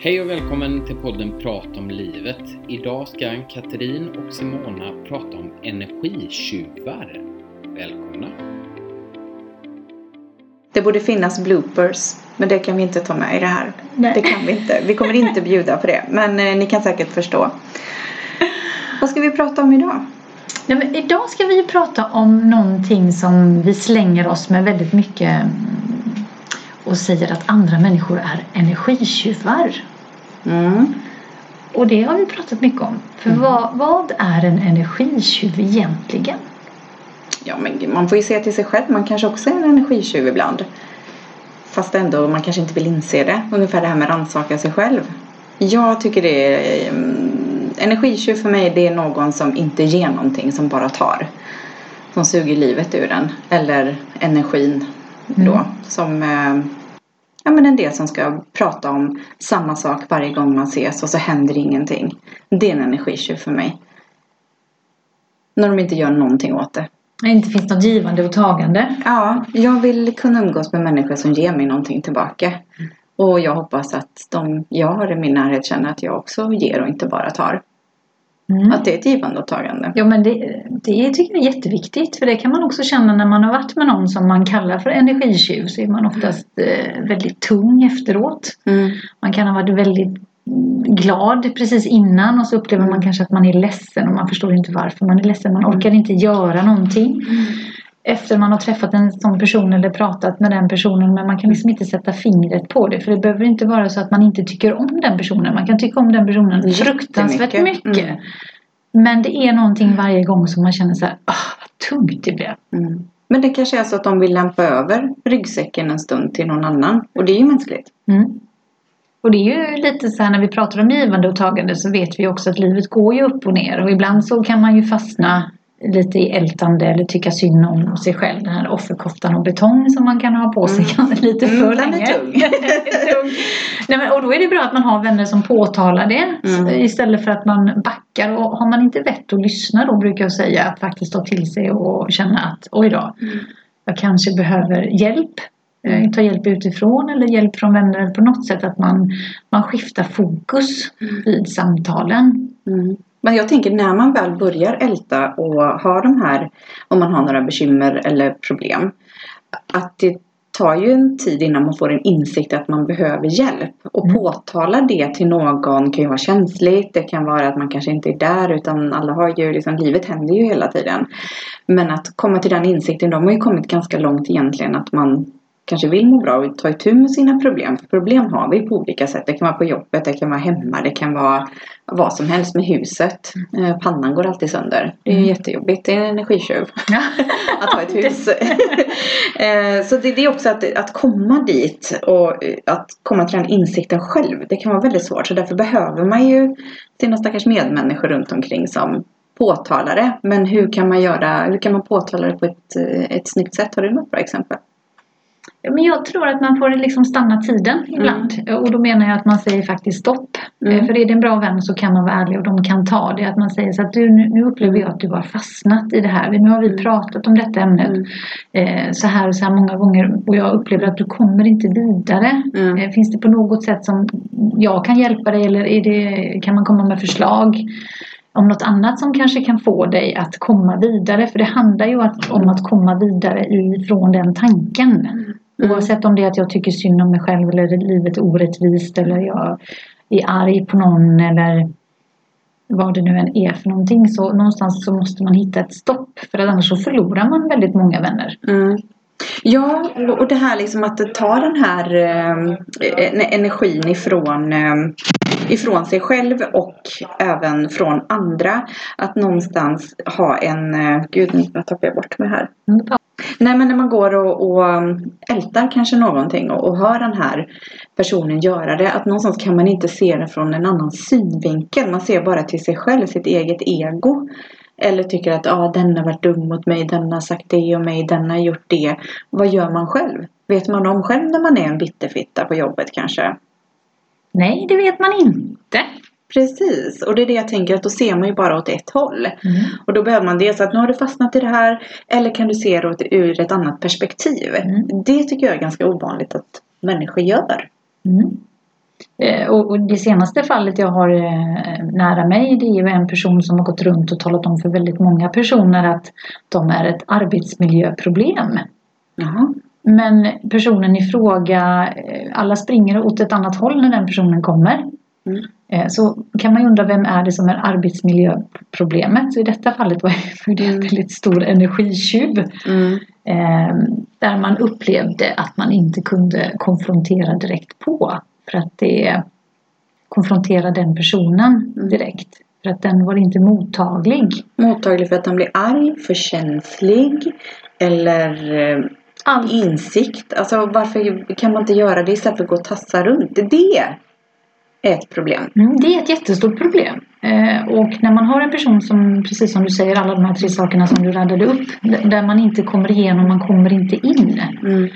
Hej och välkommen till podden Prat om livet. Idag ska Katrin och Simona prata om energitjuvar. Välkomna! Det borde finnas bloopers, men det kan vi inte ta med i det här. Nej. Det kan vi inte. Vi kommer inte bjuda på det, men eh, ni kan säkert förstå. Vad ska vi prata om idag? Nej, men idag ska vi prata om någonting som vi slänger oss med väldigt mycket och säger att andra människor är energitjuvar. Mm. Och det har vi pratat mycket om. För vad, vad är en energitjuv egentligen? Ja, men man får ju se till sig själv. Man kanske också är en energitjuv ibland. Fast ändå, man kanske inte vill inse det. Ungefär det här med rannsaka sig själv. Jag tycker det är... mm, Energitjuv för mig, det är någon som inte ger någonting, som bara tar. Som suger livet ur den. Eller energin då. Mm. Som... Ja men en del som ska prata om samma sak varje gång man ses och så händer ingenting. Det är en energitjuv för mig. När de inte gör någonting åt det. Det inte finns något givande och tagande. Ja, jag vill kunna umgås med människor som ger mig någonting tillbaka. Och jag hoppas att de jag har i min närhet känner att jag också ger och inte bara tar. Mm. Att det är ett givande och tagande. Ja men det, det tycker jag är jätteviktigt för det kan man också känna när man har varit med någon som man kallar för energitjuv så är man oftast eh, väldigt tung efteråt. Mm. Man kan ha varit väldigt mm, glad precis innan och så upplever man kanske att man är ledsen och man förstår inte varför man är ledsen. Man orkar inte göra någonting. Efter man har träffat en sån person eller pratat med den personen men man kan liksom inte sätta fingret på det för det behöver inte vara så att man inte tycker om den personen. Man kan tycka om den personen fruktansvärt mycket. Mm. Men det är någonting varje gång som man känner så här, ah, vad tungt det blev. Mm. Men det kanske är så att de vill lämpa över ryggsäcken en stund till någon annan. Och det är ju mänskligt. Mm. Och det är ju lite så här när vi pratar om givande och tagande så vet vi också att livet går ju upp och ner och ibland så kan man ju fastna lite ältande eller tycka synd om sig själv. Den här offerkoftan och betong som man kan ha på sig lite för Mm, den är länge. tung. Tung. Nej, men, och då är det bra att man har vänner som påtalar det Mm. istället för att man backar. Och har man inte vett att lyssna då brukar jag säga att faktiskt ta till sig och känna att oj då, jag kanske behöver hjälp. Eh, Ta hjälp utifrån eller hjälp från vänner på något sätt att man, man skiftar fokus vid samtalen. Men jag tänker när man väl börjar älta och har de här, om man har några bekymmer eller problem, att det tar ju en tid innan man får en insikt att man behöver hjälp. Och Mm. påtala det till någon kan ju vara känsligt, det kan vara att man kanske inte är där utan alla har ju liksom, livet händer ju hela tiden. Men att komma till den insikten, de har ju kommit ganska långt egentligen att man kanske vill må bra och ta itu med sina problem. För problem har vi på olika sätt. Det kan vara på jobbet, det kan vara hemma, det kan vara vad som helst med huset. Eh, Pannan går alltid sönder. Det är Mm. jättejobbigt. Det är en energitjuv Ja. att ha ett hus. Eh, Så det är också att, att komma dit och eh, att komma till den insikten själv. Det kan vara väldigt svårt. Så därför behöver man ju sina stackars medmänniskor runt omkring som påtalar det. Men hur kan man göra, hur kan man påtala det på ett, ett snyggt sätt? Har du något bra exempel? Ja, Men jag tror att man får liksom stanna tiden ibland. Och då menar jag att man säger faktiskt stopp. Mm. Eh, För är det en bra vän så kan man vara ärlig och de kan ta det. Att man säger så att du, nu, upplever jag att du har fastnat i det här. Nu har vi Mm. pratat om detta ämnet Mm. eh, så här och så här många gånger. Och jag upplever att du kommer inte vidare. Mm. Eh, finns det på något sätt som jag kan hjälpa dig eller är det, kan man komma med förslag? Om något annat som kanske kan få dig att komma vidare. För det handlar ju om att komma vidare ifrån den tanken. Mm. Oavsett om det är att jag tycker synd om mig själv eller livet är orättvist eller jag är arg på någon eller vad det nu än är för någonting. Så någonstans så måste man hitta ett stopp för att annars så förlorar man väldigt många vänner. Mm. Ja, och- det här liksom att ta den här eh, en- energin ifrån, eh, ifrån sig själv och även från andra. Att någonstans ha en... Eh, gud, nu tappar jag bort mig här. Nej men när man går och, och um, ältar kanske någonting och, och hör den här personen göra det. Att någonstans kan man inte se det från en annan synvinkel. Man ser bara till sig själv, sitt eget ego. Eller tycker att ah, den har varit dum mot mig, den har sagt det om mig, den har gjort det. Vad gör man själv? Vet man om själv när man är en bitterfitta på jobbet kanske? Nej, det vet man inte. Precis, och det är det jag tänker att då ser man ju bara åt ett håll. Mm. Och då behöver man dels att nu har du fastnat i det här eller kan du se det ur ett annat perspektiv. Mm. Det tycker jag är ganska ovanligt att människor gör. Mm. Eh, Och, och det senaste fallet jag har eh, nära mig det är ju en person som har gått runt och talat om för väldigt många personer att de är ett arbetsmiljöproblem. Jaha. Men personen i fråga, eh, alla springer åt ett annat håll när den personen kommer. Mm. Eh, Så kan man ju undra vem är det som är arbetsmiljöproblemet? Så i detta fallet var det en väldigt stor energitjuv. Mm. Eh, där man upplevde att man inte kunde konfrontera direkt på. För att det konfrontera den personen Mm. direkt. För att den var inte mottaglig. Mottaglig för att han blir arg, för känslig eller eh, Allt. insikt. Alltså varför kan man inte göra det istället för att gå och tassa runt? Det är ett problem. Mm, det är ett jättestort problem. Eh, och när man har en person som, precis som du säger, alla de här tre sakerna som du radade upp. Där man inte kommer igenom, man kommer inte in. Mm.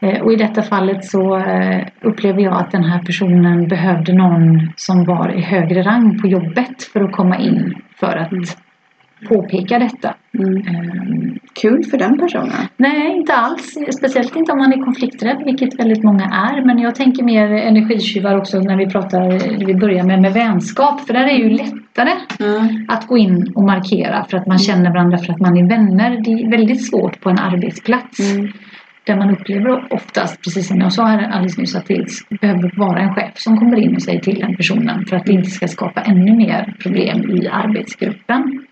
Eh, och i detta fallet så eh, upplever jag att den här personen behövde någon som var i högre rang på jobbet för att komma in. För att Mm. Påpeka detta. Mm. Eh, Kul för den personen. Nej, inte alls. Speciellt inte om man är konflikträdd, vilket väldigt många är. Men jag tänker mer energitjuvar också när vi pratar, vi börjar med, med vänskap. För där är ju lättare Mm. att gå in och markera för att man känner varandra, för att man är vänner. Det är väldigt svårt på en arbetsplats. Mm. Där man upplever oftast, precis som jag sa här alldeles nyss, att det behöver vara en chef som kommer in och säger till den personen. För att det inte ska skapa ännu mer problem i arbetsgruppen.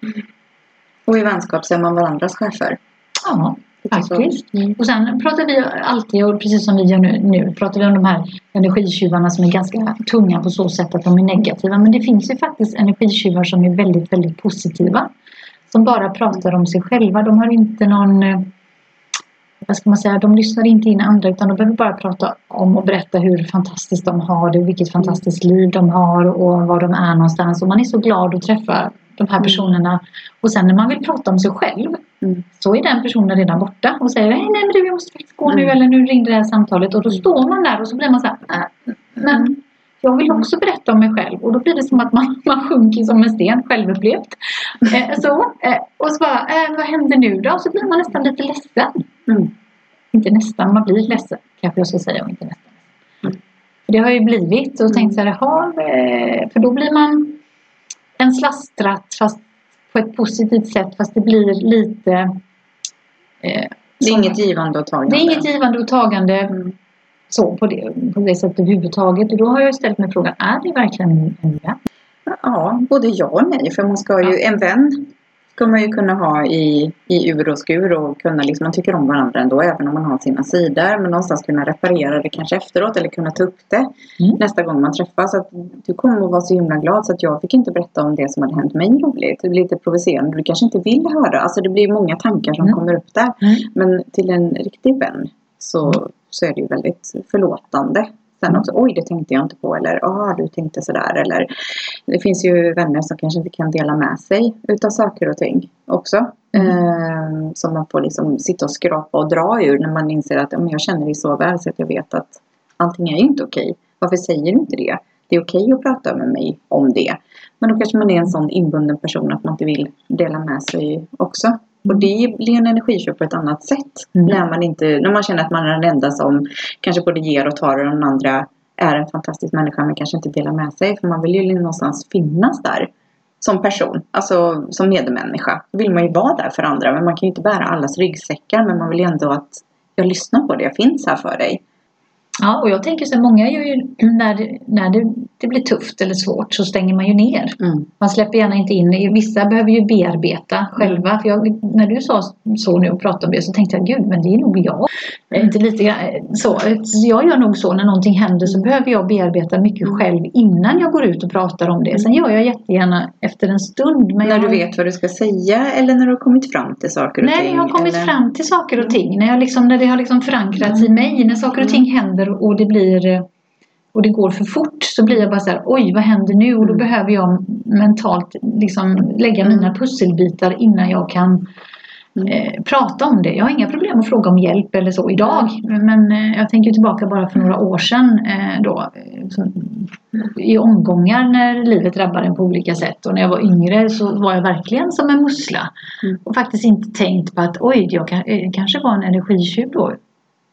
Och i vänskap så är man varandras chefer. Ja, faktiskt. Mm. Och sen pratar vi alltid, och precis som vi gör nu, nu pratar vi om de här energitjuvarna som är ganska tunga på så sätt att de är negativa. Men det finns ju faktiskt energitjuvar som är väldigt, väldigt positiva. Som bara pratar om sig själva. De har inte någon, eh, vad ska man säga, de lyssnar inte in andra utan de behöver bara prata om och berätta hur fantastiskt de har det, vilket fantastiskt liv de har och var de är någonstans. Och man är så glad att träffa de här Mm. personerna. Och sen när man vill prata om sig själv Mm. så är den personen redan borta och säger nej, nej men du jag måste faktiskt gå nu Mm. eller nu ringde det här samtalet och då står man där och så blir man så här "Äh, men jag vill också berätta om mig själv och då blir det som att man, man sjunker som en sten självupplevt. Eh, så, eh, och så bara, eh, vad händer nu då? Så blir man nästan lite ledsen. Mm. Inte nästan, man blir ledsen kanske jag ska säga och inte nästan. Mm. För det har ju blivit och Mm. tänkt så här, jaha, eh, för då blir man en slastratt fast på ett positivt sätt fast det blir lite eh, Det är som- inget givande och tagande. det är inget givande och tagande Mm. så på det, på det sättet överhuvudtaget. Och då har jag ställt mig frågan, är det verkligen en vän? Ja, både ja och nej. För man ska ju, en vän ska man ju kunna ha i, i ur och skur och kunna liksom, man tycker om varandra ändå även om man har sina sidor. Men någonstans kunna reparera det kanske efteråt eller kunna ta upp det Mm. nästa gång man träffas. Så att du kommer att vara så himla glad så att jag fick inte berätta om det som hade hänt mig roligt. Det blir lite provocerande. Du kanske inte vill höra. Alltså det blir många tankar som Mm. kommer upp där. Mm. Men till en riktig vän så, så är det ju väldigt förlåtande. Sen också, oj det tänkte jag inte på eller ja du tänkte sådär eller det finns ju vänner som kanske inte kan dela med sig utav saker och ting också. Mm. Eh, som man får liksom sitta och skrapa och dra ur när man inser att men jag känner dig så väl så att jag vet att allting är ju inte okej. Varför säger du inte det? Det är okej att prata med mig om det. Men då kanske man är en sån inbunden person att man inte vill dela med sig också. Och det blir en energiköp på ett annat sätt. Mm. När, man inte, när man känner att man är den enda som kanske både ger och tar och den andra är en fantastisk människa men kanske inte delar med sig. För man vill ju någonstans finnas där som person, alltså som medmänniska. Då vill man ju vara där för andra men man kan ju inte bära allas ryggsäckar men man vill ju ändå att jag lyssnar på dig, jag finns här för dig. Ja, och jag tänker så här, många gör ju när, när det, det blir tufft eller svårt så stänger man ju ner. Mm. Man släpper gärna inte in. Vissa behöver ju bearbeta själva. För jag, när du sa så nu och pratade om det så tänkte jag gud men det är nog jag. Eh, Inte lite grann, eh, så. så jag gör nog så när någonting händer så behöver jag bearbeta mycket själv innan jag går ut och pratar om det. Sen gör jag jättegärna efter en stund. När jag du vet vad du ska säga eller när du har kommit fram till saker och Nej, ting? jag har kommit eller? fram till saker och ting. När, jag liksom, när det har liksom förankrats i mig. När saker och ting händer och det blir eh, och det går för fort så blir jag bara så här, oj vad händer nu? Och då Mm. behöver jag mentalt liksom lägga Mm. mina pusselbitar innan jag kan Mm. eh, prata om det. Jag har inga problem att fråga om hjälp eller så idag. Men eh, jag tänker tillbaka bara för några år sedan eh, då. Eh, så, I omgångar när livet drabbar en på olika sätt. Och när jag var yngre så var jag verkligen som en mussla. Mm. Och faktiskt inte tänkt på att oj, jag kan, kanske var en energitjuv då.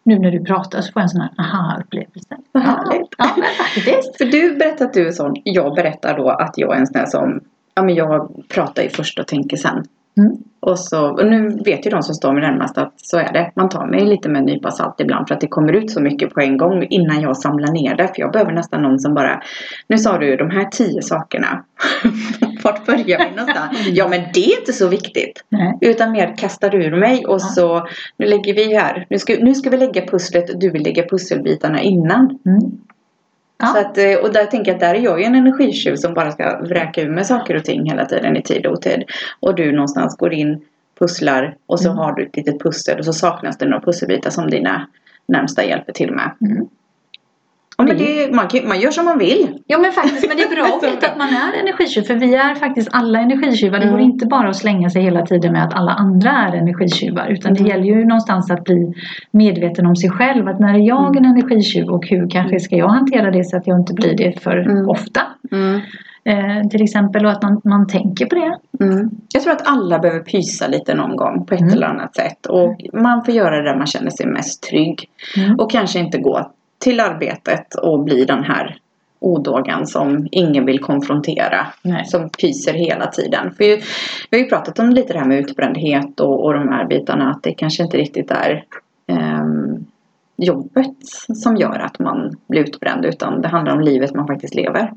Nu när du pratar så får jag en sån här aha-upplevelse. Vad härligt. Ja, faktiskt. För du givet att du är sån, jag berättar då att jag är en sån där som, ja men jag pratar ju först och tänker sen. Mm. Och, så, och nu vet ju de som står mig närmast att så är det. Man tar mig lite med en nypa salt ibland för att det kommer ut så mycket på en gång innan jag samlar ner det. För jag behöver nästan någon som bara, nu sa du de här tio sakerna. Vart börjar vi någonstans? Ja men det är inte så viktigt. Nej. Utan mer kastar ur mig och så, nu lägger vi här, nu ska, nu ska vi lägga pusslet och du vill lägga pusselbitarna innan. Mm. Ja. Så att, eh, och där tänker jag att där är jag ju en energitjuv som bara ska vräka ur med saker och ting hela tiden i tid och otid. Och du någonstans går in, pusslar och så Mm. har du ett litet pussel och så saknas det några pusselbitar som dina närmsta hjälper till med. Mm. Ja, men det, man, kan- man gör som man vill. Ja men faktiskt, men det är bra att veta att man är energitjuv för vi är faktiskt alla energitjuvar. Det Mm. går inte bara att slänga sig hela tiden med att alla andra är energitjuvar utan det Mm. gäller ju någonstans att bli medveten om sig själv. Att när är jag en energitjuv och hur kanske ska jag hantera det så att jag inte blir det för Mm. ofta. Mm. Eh, till exempel och att man, man tänker på det. Mm. Jag tror att alla behöver pysa lite någon gång på ett Mm. eller annat sätt. Och man får göra det där man känner sig mest trygg. Mm. Och kanske inte gå till arbetet och bli den här odågan som ingen vill konfrontera. Nej. Som pyser hela tiden. För ju, vi har ju pratat om lite det här med utbrändhet och, och de här bitarna. Att det kanske inte riktigt är ehm, jobbet som gör att man blir utbränd. Utan det handlar om livet man faktiskt lever.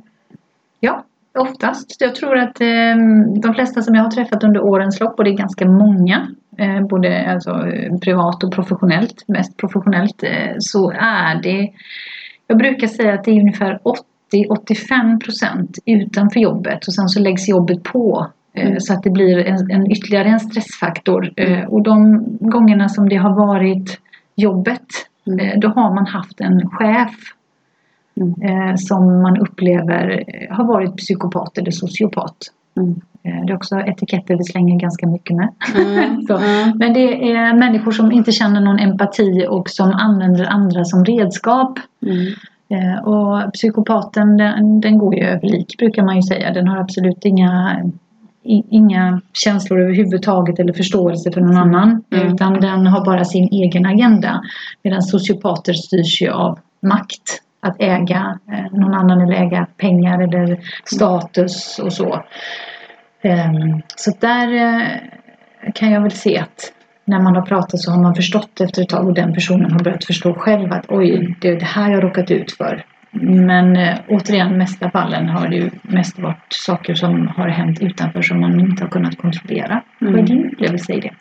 Ja, oftast. Jag tror att eh, de flesta som jag har träffat under årens lopp, och det är ganska många, både alltså, eh, privat och professionellt, mest professionellt, eh, så är det, jag brukar säga att det är ungefär 80-85 procent utanför jobbet och sen så läggs jobbet på. eh, Mm. Så att det blir en, en ytterligare en stressfaktor. Eh, Och de gångerna som det har varit jobbet, Mm. eh, då har man haft en chef Mm. eh, som man upplever eh, har varit psykopat eller sociopat. Mm. Eh, det är också etiketter vi slänger ganska mycket med. Mm. Så. Men det är människor som inte känner någon empati och som använder andra som redskap. Mm. Eh, och psykopaten den, den går ju över lik brukar man ju säga. Den har absolut inga, inga känslor överhuvudtaget eller förståelse för någon Mm. annan. Mm. Utan den har bara sin egen agenda. Medan sociopater styrs ju av makt. Att äga eh, någon annan eller äga pengar eller status och så. Ehm, så där eh, kan jag väl se att när man har pratat så har man förstått efter ett tag och den personen har börjat förstå själv att oj, det är det här jag har råkat ut för. Men eh, återigen, mesta fallen har det ju mest varit saker som har hänt utanför som man inte har kunnat kontrollera. Vad är Mm. din upplevelse i det?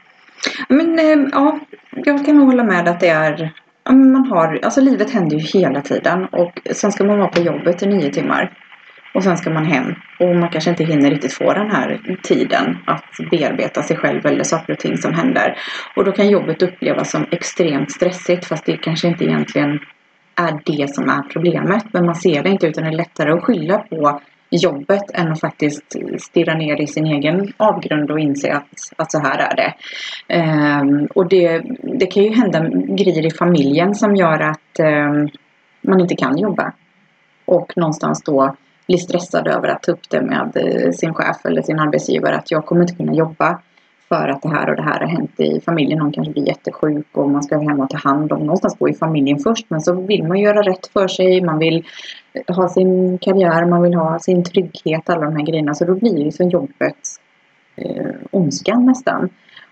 Men eh, ja, jag kan hålla med att det är man har, alltså livet händer ju hela tiden och sen ska man vara på jobbet i nio timmar. Och sen ska man hem och man kanske inte hinner riktigt få den här tiden att bearbeta sig själv eller saker och ting som händer. Och då kan jobbet upplevas som extremt stressigt fast det kanske inte egentligen är det som är problemet. Men man ser det inte utan det är lättare att skylla på jobbet än att faktiskt stirra ner i sin egen avgrund och inse att, att så här är det. Um, och det, det kan ju hända grejer i familjen som gör att um, man inte kan jobba. Och någonstans då blir stressad över att ta upp det med eh, sin chef eller sin arbetsgivare att jag kommer inte kunna jobba för att det här och det här har hänt i familjen. Någon kanske blir jättesjuk och man ska hem och ta hand om. Någonstans bo i familjen först men så vill man göra rätt för sig. Man vill eh, ha sin karriär, man vill ha sin trygghet, alla de här grejerna. Så då blir det som jobbet eh, ondskan nästan.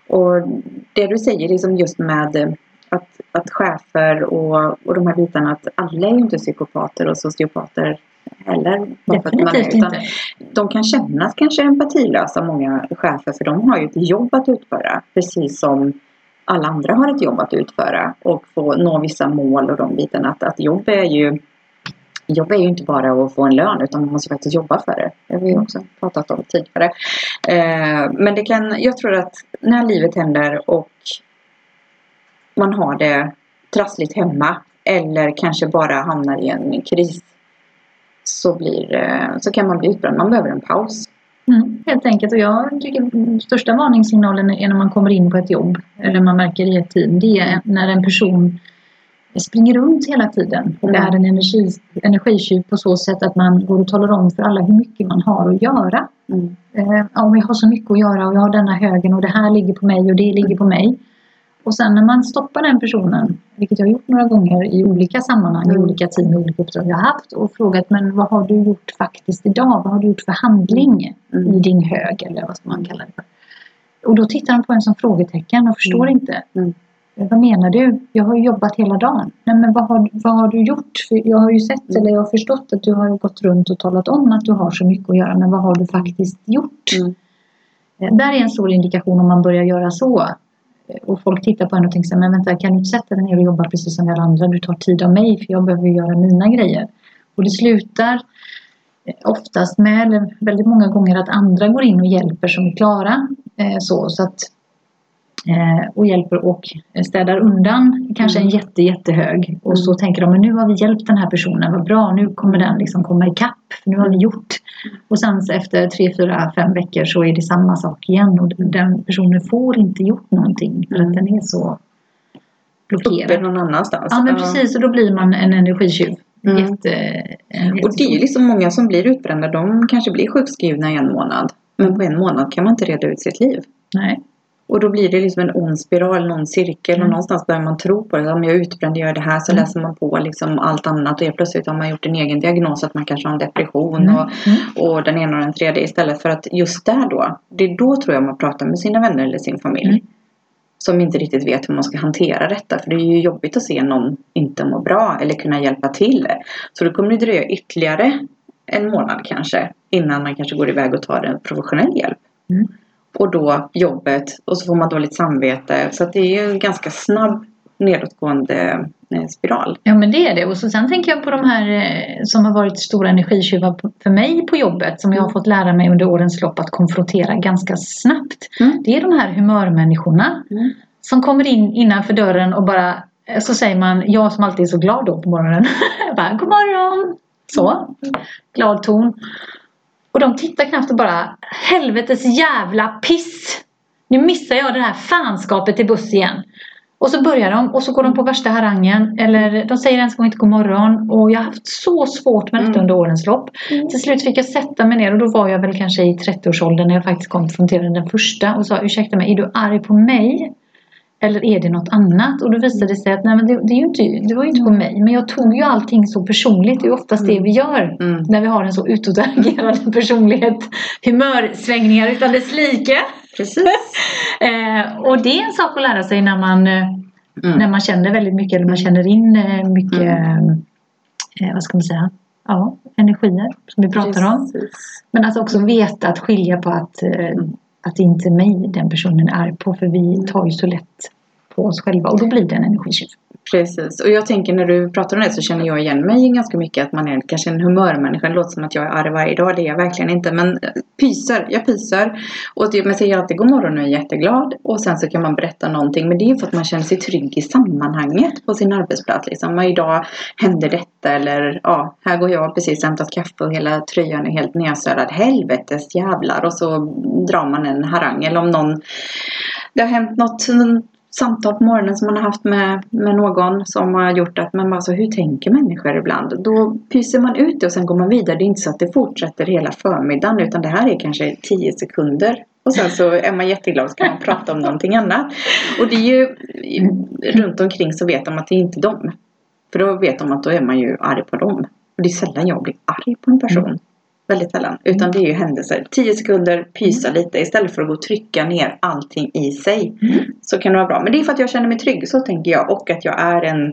Och det du säger liksom just med eh, att, att chefer och, och de här bitarna att alla är ju inte psykopater och sociopater heller. att man är, Definitivt inte. de kan kännas kanske empatilösa många chefer för de har ju ett jobb att utföra precis som alla andra har ett jobb att utföra och få nå vissa mål och de bitarna. Att, att jobb är ju Jobb är ju inte bara att få en lön utan man måste faktiskt jobba för det. Det har vi också pratat om tidigare. Eh, men det kan, jag tror att när livet händer och man har det trassligt hemma eller kanske bara hamnar i en kris så, blir, eh, så kan man bli utbränd. Man behöver en paus. Mm, helt enkelt. Och jag tycker största varningssignalen är när man kommer in på ett jobb eller man märker i ett team. Det är när en person springer runt hela tiden och Mm. är en energi, energitjuv på så sätt att man går och talar om för alla hur mycket man har att göra. Mm. Eh, ja, jag har så mycket att göra och jag har denna högen och det här ligger på mig och det ligger på mig. Och sen när man stoppar den personen, vilket jag har gjort några gånger i olika sammanhang, i Mm. olika team, i olika uppdrag jag har haft och frågat men vad har du gjort faktiskt idag? Vad har du gjort för handling Mm. i din hög eller vad ska man kalla det för? Och då tittar de på en som frågetecken och förstår Mm. inte. Mm. Vad menar du? Jag har ju jobbat hela dagen. Nej men vad har, vad har du gjort? För jag har ju sett Mm. eller jag har förstått att du har gått runt och talat om att du har så mycket att göra. Men vad har du faktiskt gjort? Mm. Eh, Där är en stor indikation om man börjar göra så. Eh, och folk tittar på en och tänker så här, men vänta kan du inte sätta dig ner och jobba precis som alla andra? Du tar tid av mig för jag behöver göra mina grejer. Och det slutar eh, oftast med, eller väldigt många gånger, att andra går in och hjälper som är klara. Eh, så, så att, och hjälper och städar undan kanske en jätte, jättehög. Och så tänker de, men nu har vi hjälpt den här personen, vad bra, nu kommer den liksom komma ikapp. För nu har vi gjort. Och sen så efter tre, fyra, fem veckor så är det samma sak igen. Och den personen får inte gjort någonting för att den är så Uppe blockerad. någon annanstans. Ja men precis, och då blir man en energitjuv. Mm. Jätte, en Och det är ju liksom många som blir utbrända. De kanske blir sjukskrivna i en månad. Men på en månad kan man inte reda ut sitt liv. Nej. Och då blir det liksom en ond spiral, någon cirkel och Mm. någonstans börjar man tro på det. Om jag är utbränd, jag gör det här så Mm. läser man på liksom allt annat och helt plötsligt har man gjort en egen diagnos att man kanske har en depression Mm. och, Mm. och den ena och den tredje istället för att just där då, det är då tror jag man pratar med sina vänner eller sin familj. Mm. Som inte riktigt vet hur man ska hantera detta för det är ju jobbigt att se någon inte må bra eller kunna hjälpa till. Så då kommer det dröja ytterligare en månad kanske innan man kanske går iväg och tar en professionell hjälp. Mm. Och då jobbet och så får man dåligt samvete. Så att det är ju en ganska snabb nedåtgående eh, spiral. Ja men det är det. Och så sen tänker jag på de här eh, som har varit stora energitjuvar för mig på jobbet. Som jag har Mm. fått lära mig under årens lopp att konfrontera ganska snabbt. Mm. Det är de här humörmänniskorna. Mm. Som kommer in innanför dörren och bara eh, så säger man, jag som alltid är så glad då på morgonen. Bara, God morgon! Så. Glad ton. Och de tittar knappt och bara Helvetes jävla piss! Nu missar jag det här fanskapet till buss igen. Och så börjar de och så går de på värsta harangen. Eller de säger ens gång inte god morgon. Och jag har haft så svårt med detta Mm. under årens lopp. Till slut fick jag sätta mig ner och då var jag väl kanske i 30-årsåldern när jag faktiskt konfronterade den första och sa ursäkta mig, är du arg på mig? Eller är det något annat? Och då visade det sig att nej, men det, det, är inte, det var ju inte på mig. Men jag tog ju allting så personligt. Det är oftast det vi gör. Mm. När vi har en så utåtagerande personlighet. Humörsvängningar utan dess like. Precis. Eh, och det är en sak att lära sig när man, eh, Mm. när man känner väldigt mycket. Eller man känner in eh, mycket, eh, vad ska man säga? Ja, energier som vi pratar om. Precis. Men att också veta att skilja på att, eh, att det inte är mig den personen är på. För vi tar ju så lätt på oss själva och då blir det en energitjuv. Precis. Och jag tänker när du pratar om det så känner jag igen mig ganska mycket att man är kanske en humörmänniska. Det låter som att jag är arg varje dag. Det är jag verkligen inte. Men pyser. Jag pyser. Och det, man säger alltid god morgon och är jätteglad. Och sen så kan man berätta någonting. Men det är för att man känner sig trygg i sammanhanget på sin arbetsplats. Liksom. Idag händer detta. Eller ja, här går jag precis hämtat kaffe och hela tröjan är helt nedsölad. Helvetes jävlar. Och så drar man en harang. Eller om någon det har hänt något samtal på morgonen som man har haft med, med någon som har gjort att man bara så hur tänker människor ibland? Då pyser man ut det och sen går man vidare. Det är inte så att det fortsätter hela förmiddagen utan det här är kanske 10 sekunder. Och sen så är man jätteglad och så kan man prata om någonting annat. Och det är ju runt omkring så vet de att det är inte dem. För då vet de att då är man ju arg på dem. Och det är sällan jag blir arg på en person. Väldigt sällan. Utan det är ju händelser. 10 sekunder, pysa lite istället för att gå och trycka ner allting i sig. Så kan det vara bra. Men det är för att jag känner mig trygg, så tänker jag. Och att jag är en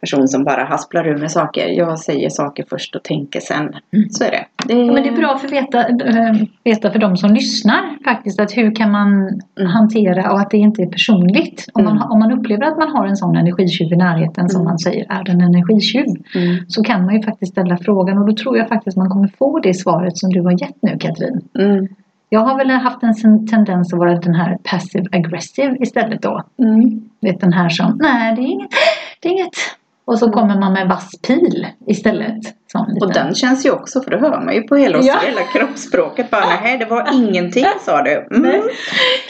person som bara hasplar ur med saker. Jag säger saker först och tänker sen. Så är det. det Ja, men det är bra för att veta, äh, veta för de som lyssnar faktiskt att hur kan man Mm. hantera och att det inte är personligt. Om, man, Mm. om man upplever att man har en sån energitjuv i närheten som Mm. man säger är en energitjuv. Mm. Så kan man ju faktiskt ställa frågan och då tror jag faktiskt man kommer få det svaret som du har gett nu Katrin. Mm. Jag har väl haft en tendens att vara den här passive aggressive istället då. Mm. Vet den här som, nej det är inget, det är inget. Och så kommer man med vass pil istället. Och den känns ju också, för då hör man ju på hela, Ja. hela kroppsspråket bara nej det var ingenting sa du. Mm.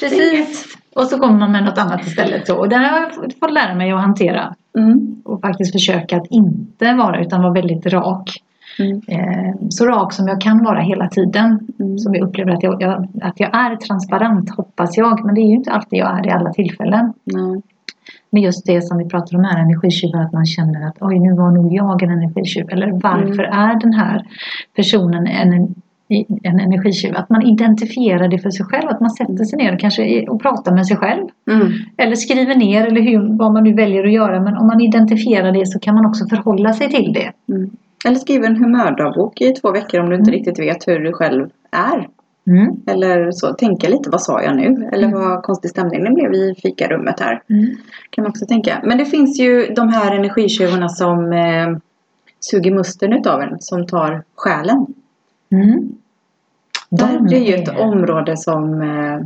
Precis. Och så kommer man med något annat istället. Och det har jag fått lära mig att hantera. Mm. Och faktiskt försöka att inte vara utan vara väldigt rak. Mm. Eh, så rak som jag kan vara hela tiden. Mm. Som jag upplever att jag, jag, att jag är transparent hoppas jag. Men det är ju inte alltid jag är i alla tillfällen. Nej. med just det som vi pratar om här, energitjuvar, att man känner att oj, nu var nog jag en energitjuv. Eller varför är den här personen en, en energitjuv? Att man identifierar det för sig själv, att man sätter sig ner och kanske och pratar med sig själv. Mm. Eller skriver ner eller hur, vad man nu väljer att göra. Men om man identifierar det så kan man också förhålla sig till det. Mm. Eller skriva en humördagbok i två veckor om du inte Mm. riktigt vet hur du själv är. Mm. Eller så, tänka lite, vad sa jag nu? Eller Mm. vad konstig stämning det blev i fikarummet här. Mm. Kan man också tänka. Men det finns ju de här energitjuvarna som eh, suger musten utav en, som tar själen. Mm. Där De det är ju ett område som eh,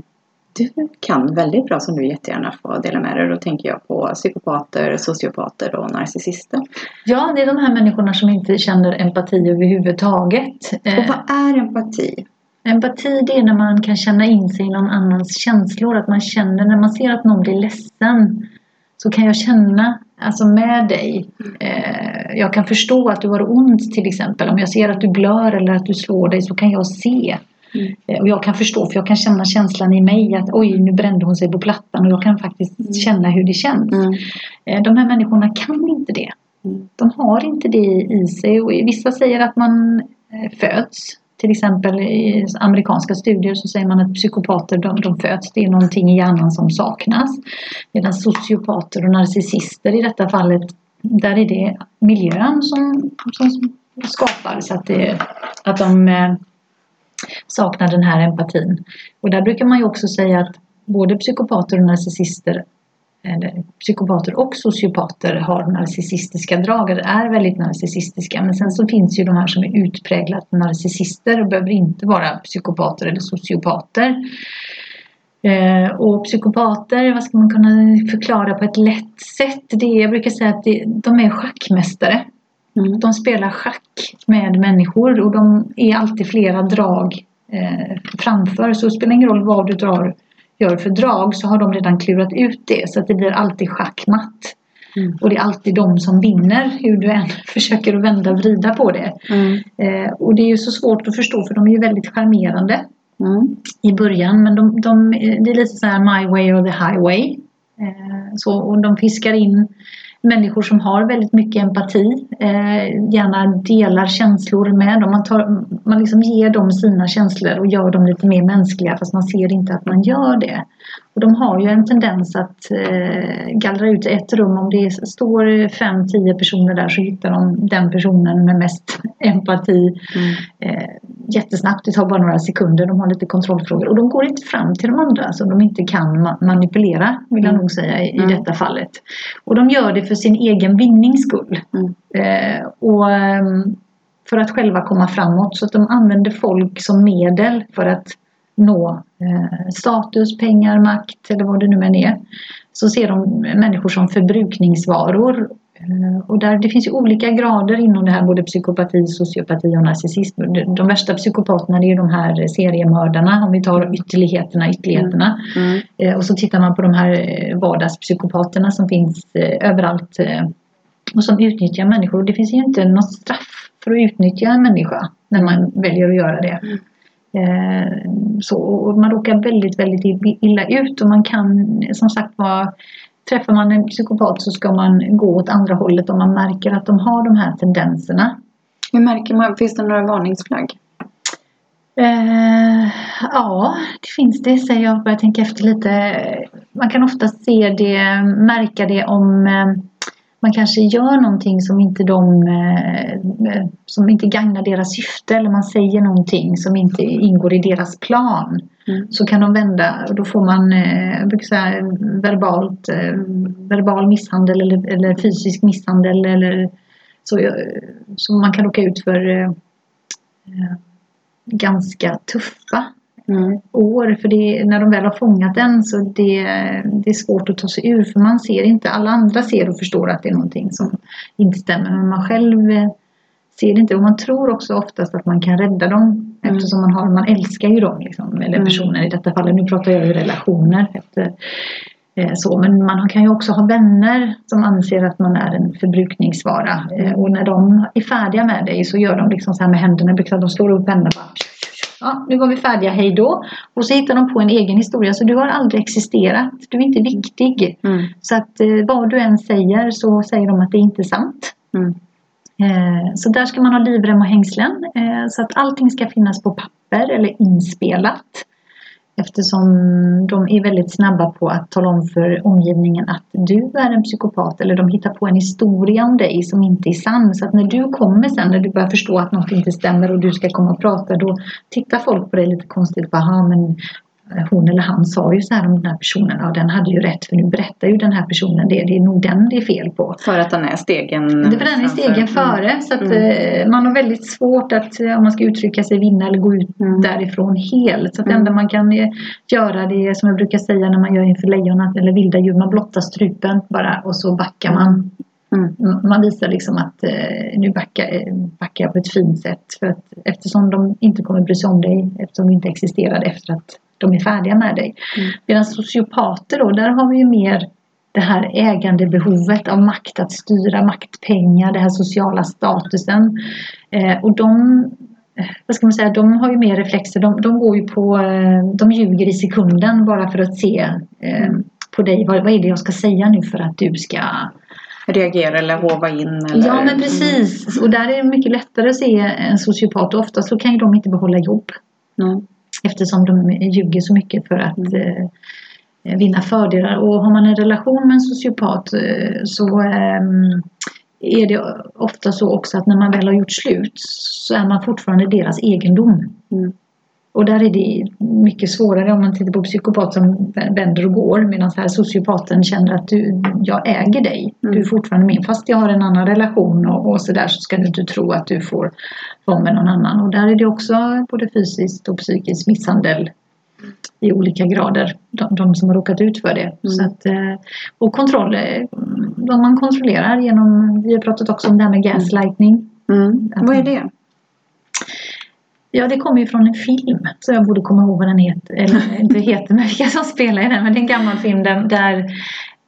du kan väldigt bra som du jättegärna får dela med dig. Då tänker jag på psykopater, sociopater och narcissister. Ja, det är de här människorna som inte känner empati överhuvudtaget. Och vad är empati? Empati det är när man kan känna in sig i någon annans känslor. Att man känner när man ser att någon blir ledsen. Så kan jag känna alltså med dig. Eh, jag kan förstå att du har ont till exempel. Om jag ser att du blör eller att du slår dig så kan jag se. Mm. Eh, och jag kan förstå för jag kan känna känslan i mig att oj nu brände hon sig på plattan och jag kan faktiskt Mm. känna hur det känns. Mm. Eh, de här människorna kan inte det. Mm. De har inte det i sig och vissa säger att man eh, föds. Till exempel i amerikanska studier så säger man att psykopater de, de föds. Det är någonting i hjärnan som saknas. Medan sociopater och narcissister i detta fallet där är det miljön som, som skapar så att, det, att de saknar den här empatin. Och där brukar man ju också säga att både psykopater och narcissister eller psykopater och sociopater har narcissistiska drag, eller är väldigt narcissistiska. Men sen så finns ju de här som är utpräglat narcissister och behöver inte vara psykopater eller sociopater. Eh, och psykopater, vad ska man kunna förklara på ett lätt sätt? Det är, jag brukar säga att det, de är schackmästare. Mm. De spelar schack med människor och de är alltid flera drag eh, framför. Så det spelar ingen roll vad du drar, gör för drag så har de redan klurat ut det. Så att det blir alltid schackmatt. Mm. Och det är alltid de som vinner hur du än försöker att vända och vrida på det. Mm. Eh, och det är ju så svårt att förstå för de är ju väldigt charmerande Mm. i början. Men de, de, det är lite så här my way or the highway. Eh, så, och de fiskar in människor som har väldigt mycket empati. Eh, gärna delar känslor med dem. Man, tar, man liksom ger dem sina känslor och gör dem lite mer mänskliga fast man ser inte att man gör det. Och de har ju en tendens att eh, gallra ut ett rum. Om det står fem, tio personer där så hittar de den personen med mest empati Mm. eh, jättesnabbt. Det tar bara några sekunder. De har lite kontrollfrågor och de går inte fram till de andra som de inte kan ma- manipulera vill jag Mm. nog säga i, Mm. detta fallet. Och de gör det för sin egen vinnings skull. Mm. Eh, och ehm, för att själva komma framåt så att de använder folk som medel för att nå eh, status, pengar, makt eller vad det nu än är. Så ser de människor som förbrukningsvaror Eh, Och där, det finns ju olika grader inom det här, både psykopati, sociopati och narcissism. De, värsta psykopaterna är de här seriemördarna, om vi tar ytterligheterna, ytterligheterna. Mm. Eh, Och så tittar man på de här vardagspsykopaterna som finns överallt och som utnyttjar människor. Och det finns ju inte något straff för att utnyttja en människa när man väljer att göra det. Eh, Så, och man råkar väldigt, väldigt illa ut och man kan som sagt vara Träffar man en psykopat så ska man gå åt andra hållet om man märker att de har de här tendenserna. Hur märker man? Finns det några varningsflagg? Eh, ja, det finns det säger jag. Börjar tänka efter lite. Man kan ofta se det, märka det om eh, man kanske gör någonting som inte de eh, som inte gagnar deras syfte eller man säger någonting som inte ingår i deras plan. Mm. Så kan de vända och då får man eh, jag brukar säga, verbalt, eh, verbal misshandel eller, eller fysisk misshandel eller så, så man kan råka ut för ganska tuffa Mm. år. För det, när de väl har fångat en så det, det är svårt att ta sig ur. För man ser inte, alla andra ser och förstår att det är någonting som inte stämmer. Men man själv eh, ser det inte. Och man tror också oftast att man kan rädda dem. Mm. Eftersom man, har, man älskar ju dem. Liksom, eller Mm. personer i detta fallet. Nu pratar jag ju relationer. Efter, eh, så, men man kan ju också ha vänner som anser att man är en förbrukningsvara. Eh, och när de är färdiga med dig så gör de liksom så här med händerna. De slår upp händerna bara ja, nu var vi färdiga, hej då. Och så hittar de på en egen historia. Så du har aldrig existerat. Du är inte viktig. Mm. Så att eh, vad du än säger så säger de att det inte är sant. Mm. Eh, så där ska man ha livrem och hängslen. Eh, så att allting ska finnas på papper eller inspelat. Eftersom de är väldigt snabba på att tala om för omgivningen att du är en psykopat eller de hittar på en historia om dig som inte är sann. Så att när du kommer sen, när du börjar förstå att något inte stämmer och du ska komma och prata då tittar folk på dig lite konstigt. Bara, men hon eller han sa ju så här om den här personen. Ja, den hade ju rätt för nu berättar ju den här personen det. Det är nog den det är fel på. För att den är stegen Det var den är stegen före. Så att Mm. eh, man har väldigt svårt att, eh, om man ska uttrycka sig, vinna eller gå ut Mm. därifrån helt. Så att det Mm. enda man kan eh, göra det är som jag brukar säga när man gör inför lejon att- eller vilda djur. Man blottar strupen bara och så backar man. Mm. Man visar liksom att nu backar, backar jag på ett fint sätt. För att, eftersom de inte kommer bry sig om dig, eftersom du inte existerar efter att de är färdiga med dig. Mm. Medan sociopater då, där har vi ju mer det här ägandebehovet av makt att styra, maktpengar, den här sociala statusen. Eh, och de, eh, vad ska man säga, de har ju mer reflexer. De, de går ju på, eh, de ljuger i sekunden bara för att se eh, på dig. Vad, vad är det jag ska säga nu för att du ska Reagera eller hova in. Eller, Ja men precis. Och där är det mycket lättare att se en sociopat. Och ofta så kan ju de inte behålla jobb. Mm. Eftersom de ljuger så mycket för att eh, vinna fördelar. Och har man en relation med en sociopat eh, så ehm, är det ofta så också att när man väl har gjort slut så är man fortfarande deras egendom. Mm. Och där är det mycket svårare om man tittar på psykopat som vänder och går medan här sociopaten känner att du, jag äger dig. Du är Mm. fortfarande min. Fast jag har en annan relation och, och så där så ska du inte tro att du får vara med någon annan. Och där är det också både fysiskt och psykisk misshandel i olika grader. De, de som har råkat ut för det. Så att, eh, och kontroll, eh, de man kontrollerar genom, vi har pratat också om det här med gaslightning. Mm. Vad är det? Ja, det kommer ju från en film. Så jag borde komma ihåg vad den heter. Eller inte heter, men vilka som spelar i den. Men det är en gammal film där,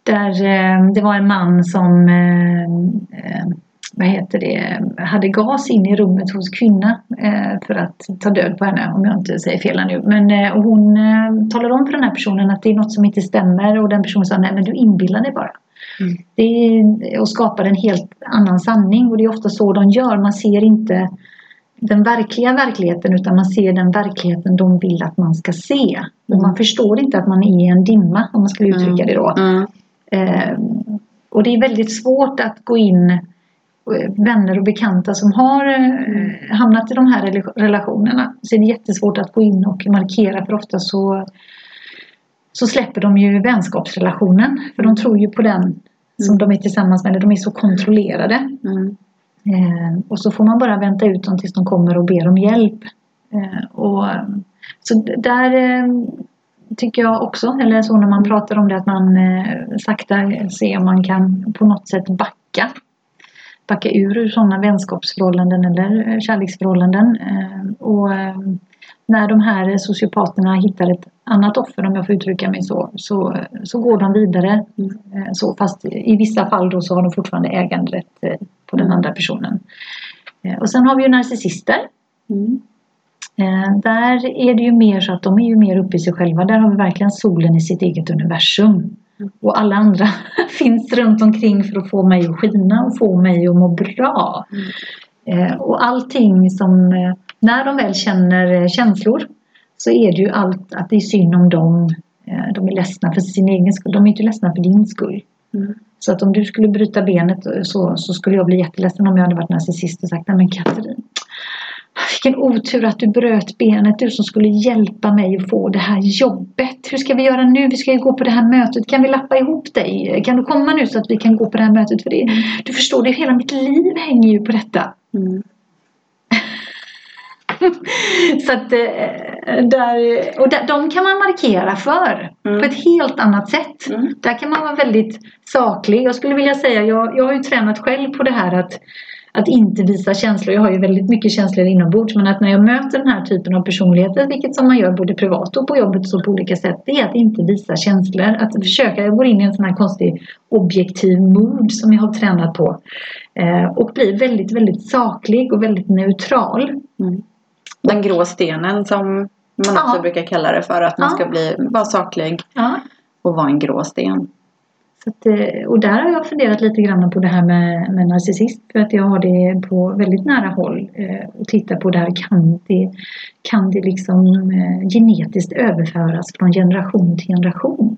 där, eh, det var en man som eh, eh, vad heter det, hade gas in i rummet hos kvinna för att ta död på henne om jag inte säger fel nu. Men, och hon talade om för den här personen att det är något som inte stämmer och den personen sa nej men du inbillar dig bara. Mm. Det är, och skapar en helt annan sanning och det är ofta så de gör. Man ser inte den verkliga verkligheten utan man ser den verkligheten de vill att man ska se. Och Mm. man förstår inte att man är i en dimma om man skulle uttrycka det då. Mm. Eh, och det är väldigt svårt att gå in eh, vänner och bekanta som har eh, hamnat i de här rela- relationerna. Så är det jättesvårt att gå in och markera för ofta så, så släpper de ju vänskapsrelationen. För de tror ju på den som de är tillsammans med. De är så kontrollerade. Mm. Eh, och så får man bara vänta ut dem tills de kommer och ber om hjälp. Eh, och, så där eh, tycker jag också, eller så när man pratar om det, att man eh, sakta ser om man kan på något sätt backa. Backa ur ur sådana vänskapsförhållanden eller eh, kärleksförhållanden. Eh, och eh, när de här sociopaterna hittar ett annat offer, om jag får uttrycka mig så, så, så går de vidare. Eh, Så, fast i vissa fall då så har de fortfarande äganderätt eh, på den andra personen. Eh, Och sen har vi ju narcissister. Mm. Där är det ju mer så att de är ju mer uppe i sig själva. Där har vi verkligen solen i sitt eget universum. Och alla andra finns runt omkring för att få mig att skina och få mig att må bra. Eh, Och allting som, när de väl känner eh, känslor så är det ju allt att det är synd om dem. Eh, De är ledsna för sin egen skull. De är inte ledsna för din skull. Mm. Så att om du skulle bryta benet eh, så, så skulle jag bli jätteledsen om jag hade varit narcissist och sagt Nej men Katrin vilken otur att du bröt benet, du som skulle hjälpa mig att få det här jobbet. Hur ska vi göra nu? Vi ska ju gå på det här mötet. Kan vi lappa ihop dig? Kan du komma nu så att vi kan gå på det här mötet? För det, du förstår, det, hela mitt liv hänger ju på detta. Mm. Så att eh, där, och där, de kan man markera för Mm. på ett helt annat sätt. Mm. Där kan man vara väldigt saklig. Jag skulle vilja säga, jag, jag har ju tränat själv på det här att, att inte visa känslor. Jag har ju väldigt mycket känslor inombords men att när jag möter den här typen av personligheter, vilket som man gör både privat och på jobbet så på olika sätt, det är att inte visa känslor. Att försöka, jag går in i en sån här konstig objektiv mood som jag har tränat på. Eh, och blir väldigt, väldigt saklig och väldigt neutral. Mm. Den grå stenen som man också Ja. brukar kalla det för. Att man Ja. ska bli, vara saklig Ja. och vara en grå sten. Så att, eh, och där har jag funderat lite grann på det här med, med narcissist. För att jag har det på väldigt nära håll. Eh, och tittar på det här. Kan det, kan det liksom eh, genetiskt överföras från generation till generation?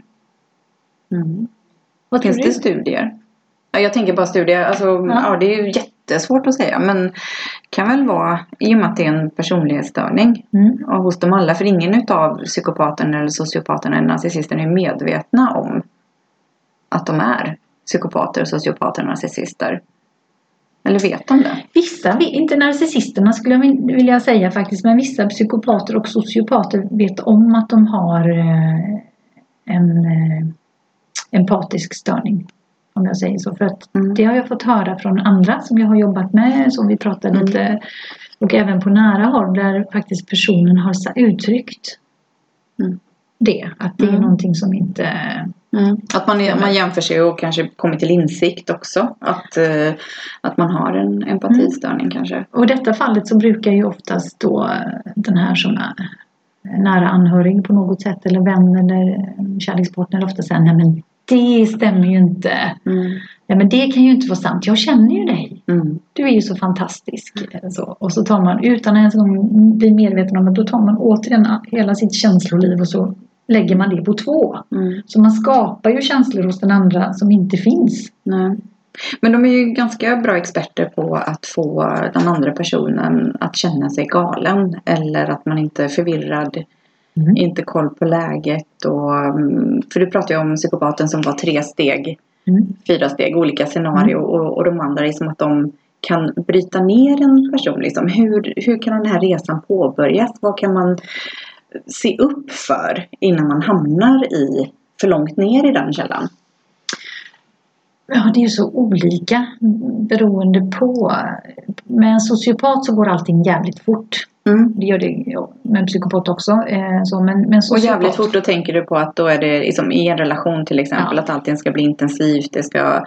Mm. Vad Finns det studier? Ja, jag tänker bara studier. Alltså, ja. det är ju jättesvårt att säga. Men kan väl vara i och med att det är en personlighetsstörning. Mm. Och hos dem alla. För ingen utav psykopaterna eller sociopaterna eller narcissisterna är medvetna om att de är psykopater, sociopater och narcissister. Eller vet de det? Vissa, inte narcissisterna skulle jag vilja säga faktiskt, men vissa psykopater och sociopater vet om att de har eh, en eh, empatisk störning. Om jag säger så. För att Mm. det har jag fått höra från andra som jag har jobbat med, som vi pratade Mm. lite, och även på nära håll där faktiskt personen har uttryckt Mm. det. Att det är Mm. någonting som inte Att man, man jämför sig och kanske kommer till insikt också. Att, eh, att man har en empatistörning kanske. Och i detta fallet så brukar ju oftast då den här som är nära anhörig på något sätt eller vän eller kärlekspartner ofta säga nej men det stämmer ju inte. Mm. Nej men det kan ju inte vara sant. Jag känner ju dig. Mm. Du är ju så fantastisk. Så, och så tar man utan att ens bli medveten om att då tar man återigen hela sitt känsloliv och så lägger man det på två. Mm. Så man skapar ju känslor hos den andra som inte finns. Nej. Men de är ju ganska bra experter på att få den andra personen att känna sig galen. Eller att man inte är förvirrad, Mm. inte koll på läget. Och, mm, för du pratade ju om psykopaten som var tre steg, Mm. fyra steg, olika scenarier. Och, och de andra är som att de kan bryta ner en person. Liksom. Hur, hur kan den här resan påbörjas? Vad kan man se upp för innan man hamnar i för långt ner i den källan? Ja, det är ju så olika beroende på. Med en sociopat så går allting jävligt fort. Mm. Det gör det ja, med en psykopat också. Eh, så, men, men Och sociopat, jävligt fort, då tänker du på att då är det liksom i en relation till exempel Ja. att allting ska bli intensivt, det ska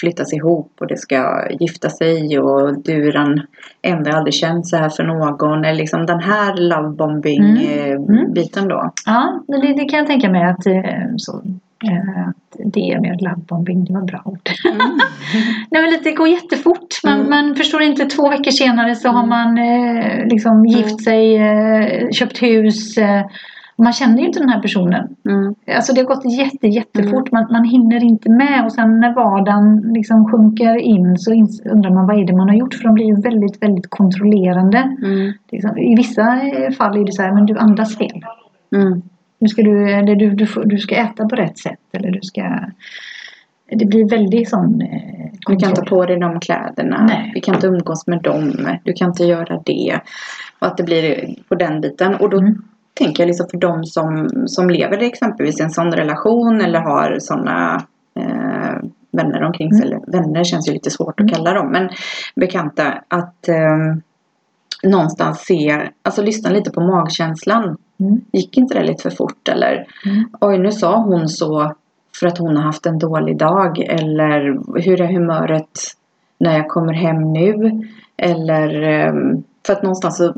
flyttas ihop och det ska gifta sig och du är den enda jag aldrig känt så här för någon. Eller liksom den här lovebombing Mm. eh, Mm. biten då. Ja, det, det kan jag tänka mig att, eh, så, eh, det med lovebombing, det var bra ord. Nej, men det går jättefort. Man, Mm. man förstår inte, två veckor senare så har Mm. man eh, liksom gift sig, eh, köpt hus. Eh, man känner ju inte den här personen. Mm. Alltså det har gått jätte, jättefort. Man, man hinner inte med och sen när vardagen liksom sjunker in så undrar man vad är det man har gjort? För de blir ju väldigt, väldigt kontrollerande. Mm. Liksom, I vissa eh, fall är det så här, men du andas fel. Mm. Nu ska du, eller du, du, du ska äta på rätt sätt. Eller du ska... Det blir väldigt sån eh, Du kan ta kontroll. på dig de kläderna. Nej. Du kan inte umgås med dem. Du kan inte göra det. Och att det blir på den biten. Och då Mm. tänker jag liksom för de som, som lever i exempelvis en sån relation eller har såna eh, vänner omkring sig. Eller vänner känns ju lite svårt Mm. att kalla dem. Men bekanta. Att eh, någonstans se, alltså lyssna lite på magkänslan. Mm. Gick inte det lite för fort? Eller Mm. oj nu sa hon så för att hon har haft en dålig dag. Eller hur är humöret när jag kommer hem nu? Eller ehm, för att någonstans så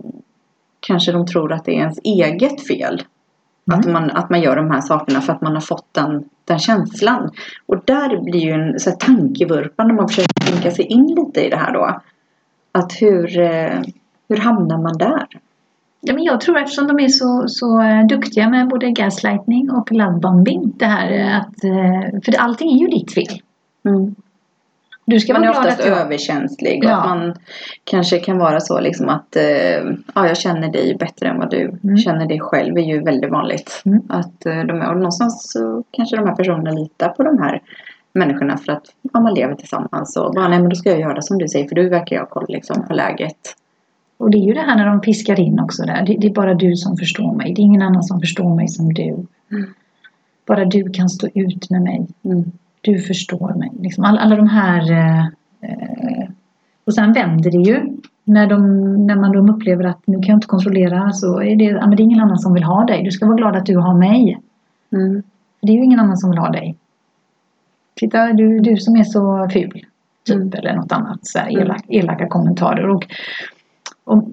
kanske de tror att det är ens eget fel. Mm. Att, man, att man gör de här sakerna för att man har fått den, den känslan. Och där blir ju en så här, tankevurpa när man försöker tänka sig in lite i det här då. Att hur, eh, hur hamnar man där? Ja, men jag tror eftersom de är så, så eh, duktiga med både gaslightning och lovebombing. Det här eh, att, eh, för allting är ju ditt fel. Mm. Du ska Man är vara oftast jag... överkänslig och Ja. att man kanske kan vara så liksom att eh, ja, jag känner dig bättre än vad du Mm. känner dig själv är ju väldigt vanligt. Mm. Att de och någonstans så kanske de här personerna litar på de här människorna för att ja, man lever tillsammans och bara nej men då ska jag göra som du säger för du verkar ju ha koll liksom på läget. Och det är ju det här när de piskar in också där. Det, det är bara du som förstår mig. Det är ingen annan som förstår mig som du. Mm. Bara du kan stå ut med mig. Mm. Du förstår mig. Liksom alla, alla de här... Eh, eh, och sen vänder det ju. När, de, när man de upplever att nu kan jag inte kontrollera så är det, ja, men det är ingen annan som vill ha dig. Du ska vara glad att du har mig. Mm. Det är ju ingen annan som vill ha dig. Titta, du, du som är så ful. Typ, Mm. eller något annat. Så här, Mm. elak, elaka kommentarer. Och, och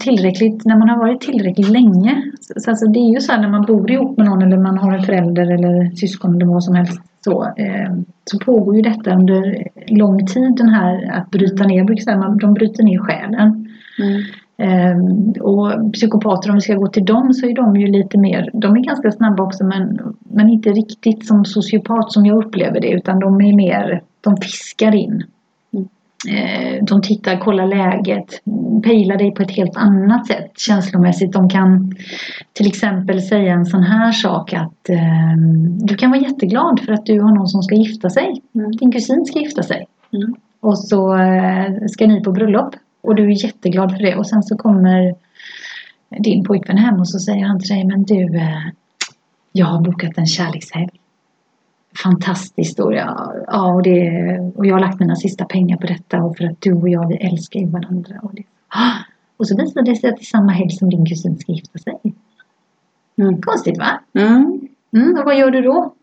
tillräckligt, när man har varit tillräckligt länge. Så, alltså det är ju så här när man bor ihop med någon eller man har en förälder eller syskon eller vad som helst. Så, eh, så pågår ju detta under lång tid den här att bryta ner, brukar säga, man, de bryter ner själen. Mm. Ehm, och psykopater, om vi ska gå till dem, så är de ju lite mer, de är ganska snabba också men, men inte riktigt som sociopat som jag upplever det utan de är mer, de fiskar in. Ehm, de tittar, kollar läget, pejlar dig på ett helt annat sätt känslomässigt. De kan till exempel säga en sån här sak att ehm, du kan vara jätteglad för att du har någon som ska gifta sig. Mm. Din kusin ska gifta sig. Mm. Och så eh, ska ni på bröllop. Och du är jätteglad för det. Och sen så kommer din pojkvän hem och så säger han till dig, men du, eh, jag har bokat en kärlekshelg. Fantastiskt och, ja, och, det, och jag har lagt mina sista pengar på detta och för att du och jag vi älskar ju varandra. Och, det, och så visar det sig att det är samma helg som din kusin ska gifta sig. Mm. Konstigt va? Mm. Mm, och vad gör du då?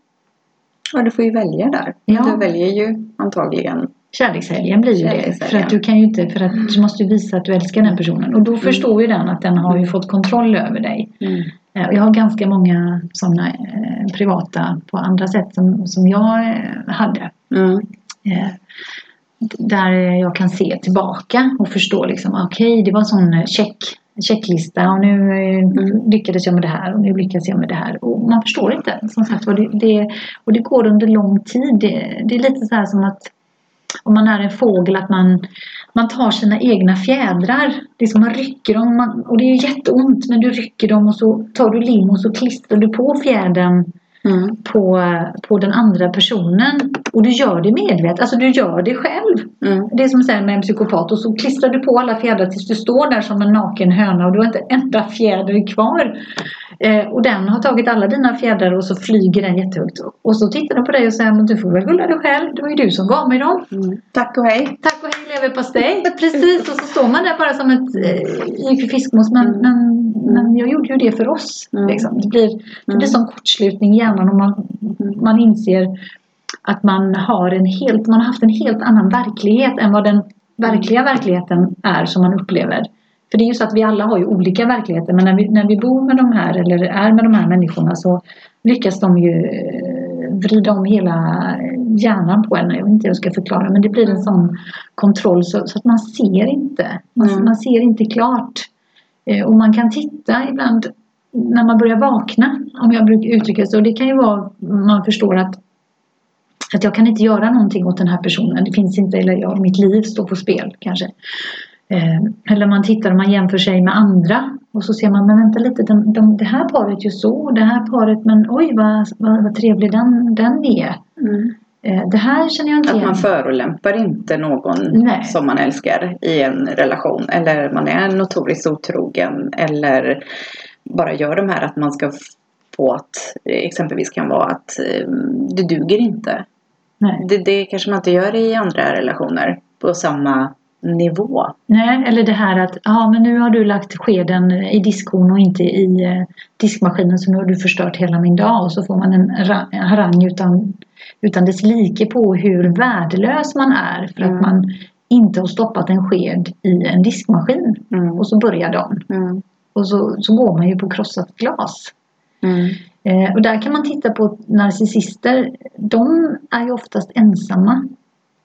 Ja, du får ju välja där. Ja. Du väljer ju antagligen. Kärlekshelgen blir ju det. För att du kan ju inte, för att du måste visa att du älskar den personen. Och då förstår ju den att den har ju fått kontroll över dig. Mm. Eh, Jag har ganska många sådana eh, privata på andra sätt som, som jag hade. Mm. Eh, där jag kan se tillbaka och förstå liksom, okej det var en sån check, checklista och nu eh, lyckades jag med det här och nu lyckas jag med det här. Och man förstår inte. Som sagt, och, det, det, och det går under lång tid. Det, det är lite så här som att om man är en fågel att man, man tar sina egna fjädrar. Det är som man rycker dem man, och det är jätteont men du rycker dem och så tar du lim och så klistrar du på fjädern Mm. på, på den andra personen. Och du gör det medvetet, alltså du gör det själv. Mm. Det är som att säga med en psykopat och så klistrar du på alla fjädrar tills du står där som en naken höna och du har inte en enda fjäder kvar. Eh, och den har tagit alla dina fjädrar och så flyger den jättehögt. Och så tittar den på dig och säger men du får väl gulla dig själv, det var ju du som gav mig dem. Mm. Tack och hej. Tack och hej leverpastej. Precis, och så står man där bara som ett eh, fiskmås. Men, Mm. men, men jag gjorde ju det för oss. Mm. Liksom. Det blir, det Mm. blir som kortslutning i hjärnan och man, man inser att man har, en helt, man har haft en helt annan verklighet än vad den verkliga verkligheten är som man upplever. För det är ju så att vi alla har ju olika verkligheter men när vi, när vi bor med de här eller är med de här människorna så lyckas de ju eh, vrida om hela hjärnan på en. Jag vet inte hur jag ska förklara men det blir en sån kontroll så, så att man ser inte. Man, Mm. man ser inte klart. Eh, Och man kan titta ibland när man börjar vakna, om jag brukar uttrycka det så. Det kan ju vara, man förstår att, att jag kan inte göra någonting åt den här personen. Det finns inte, eller ja, mitt liv står på spel kanske. Eh, eller man tittar och man jämför sig med andra och så ser man, men vänta lite, de, de, det här paret gör så, det här paret, men oj vad, vad, vad trevlig den, den är. Mm. Eh, det här känner jag inte Att igen. man förolämpar inte någon Nej. som man älskar i en relation. Eller man är notoriskt otrogen. Eller bara gör de här att man ska få att exempelvis kan vara att eh, du duger inte. Nej. Det, det kanske man inte gör i andra relationer på samma nivå. Nej, eller det här att ja, men nu har du lagt skeden i diskhon och inte i eh, diskmaskinen så nu har du förstört hela min dag och så får man en harang utan, utan dess like på hur värdelös man är för Mm. att man inte har stoppat en sked i en diskmaskin Mm. och så börjar de Mm. Och så, så går man ju på krossat glas. Mm. Eh, och där kan man titta på narcissister. De är ju oftast ensamma.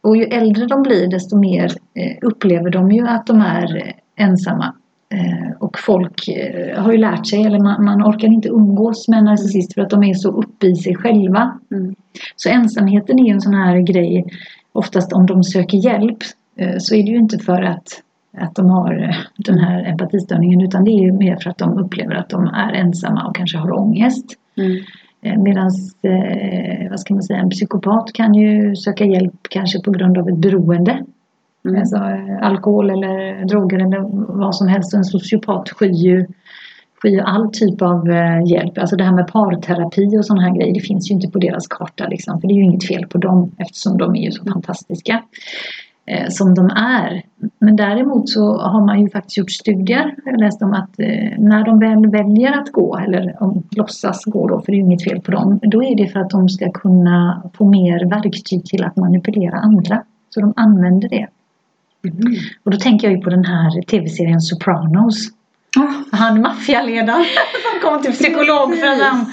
Och ju äldre de blir desto mer eh, upplever de ju att de är eh, ensamma. Eh, och folk har ju lärt sig, eller man, man orkar inte umgås med en narcissist för att de är så uppe i sig själva. Mm. Så ensamheten är ju en sån här grej. Oftast om de söker hjälp så är det ju inte för att, att de har eh, den här empatistörningen utan det är mer för att de upplever att de är ensamma och kanske har ångest. Mm. Medan, eh, vad ska man säga, en psykopat kan ju söka hjälp kanske på grund av ett beroende. Mm. Alltså eh, alkohol eller droger eller vad som helst. En sociopat skyr ju skyr all typ av eh, hjälp. Alltså det här med parterapi och sådana här grejer, det finns ju inte på deras karta liksom. För det är ju inget fel på dem eftersom de är ju så fantastiska eh, som de är. Men däremot så har man ju faktiskt gjort studier, jag läste om att eh, när de väl väljer att gå, eller om låtsas gå då, för det är inget fel på dem, då är det för att de ska kunna få mer verktyg till att manipulera andra. Så de använder det. Mm. Och då tänker jag ju på den här tv-serien Sopranos. Ah, Han maffialedaren som kom till psykolog för att han,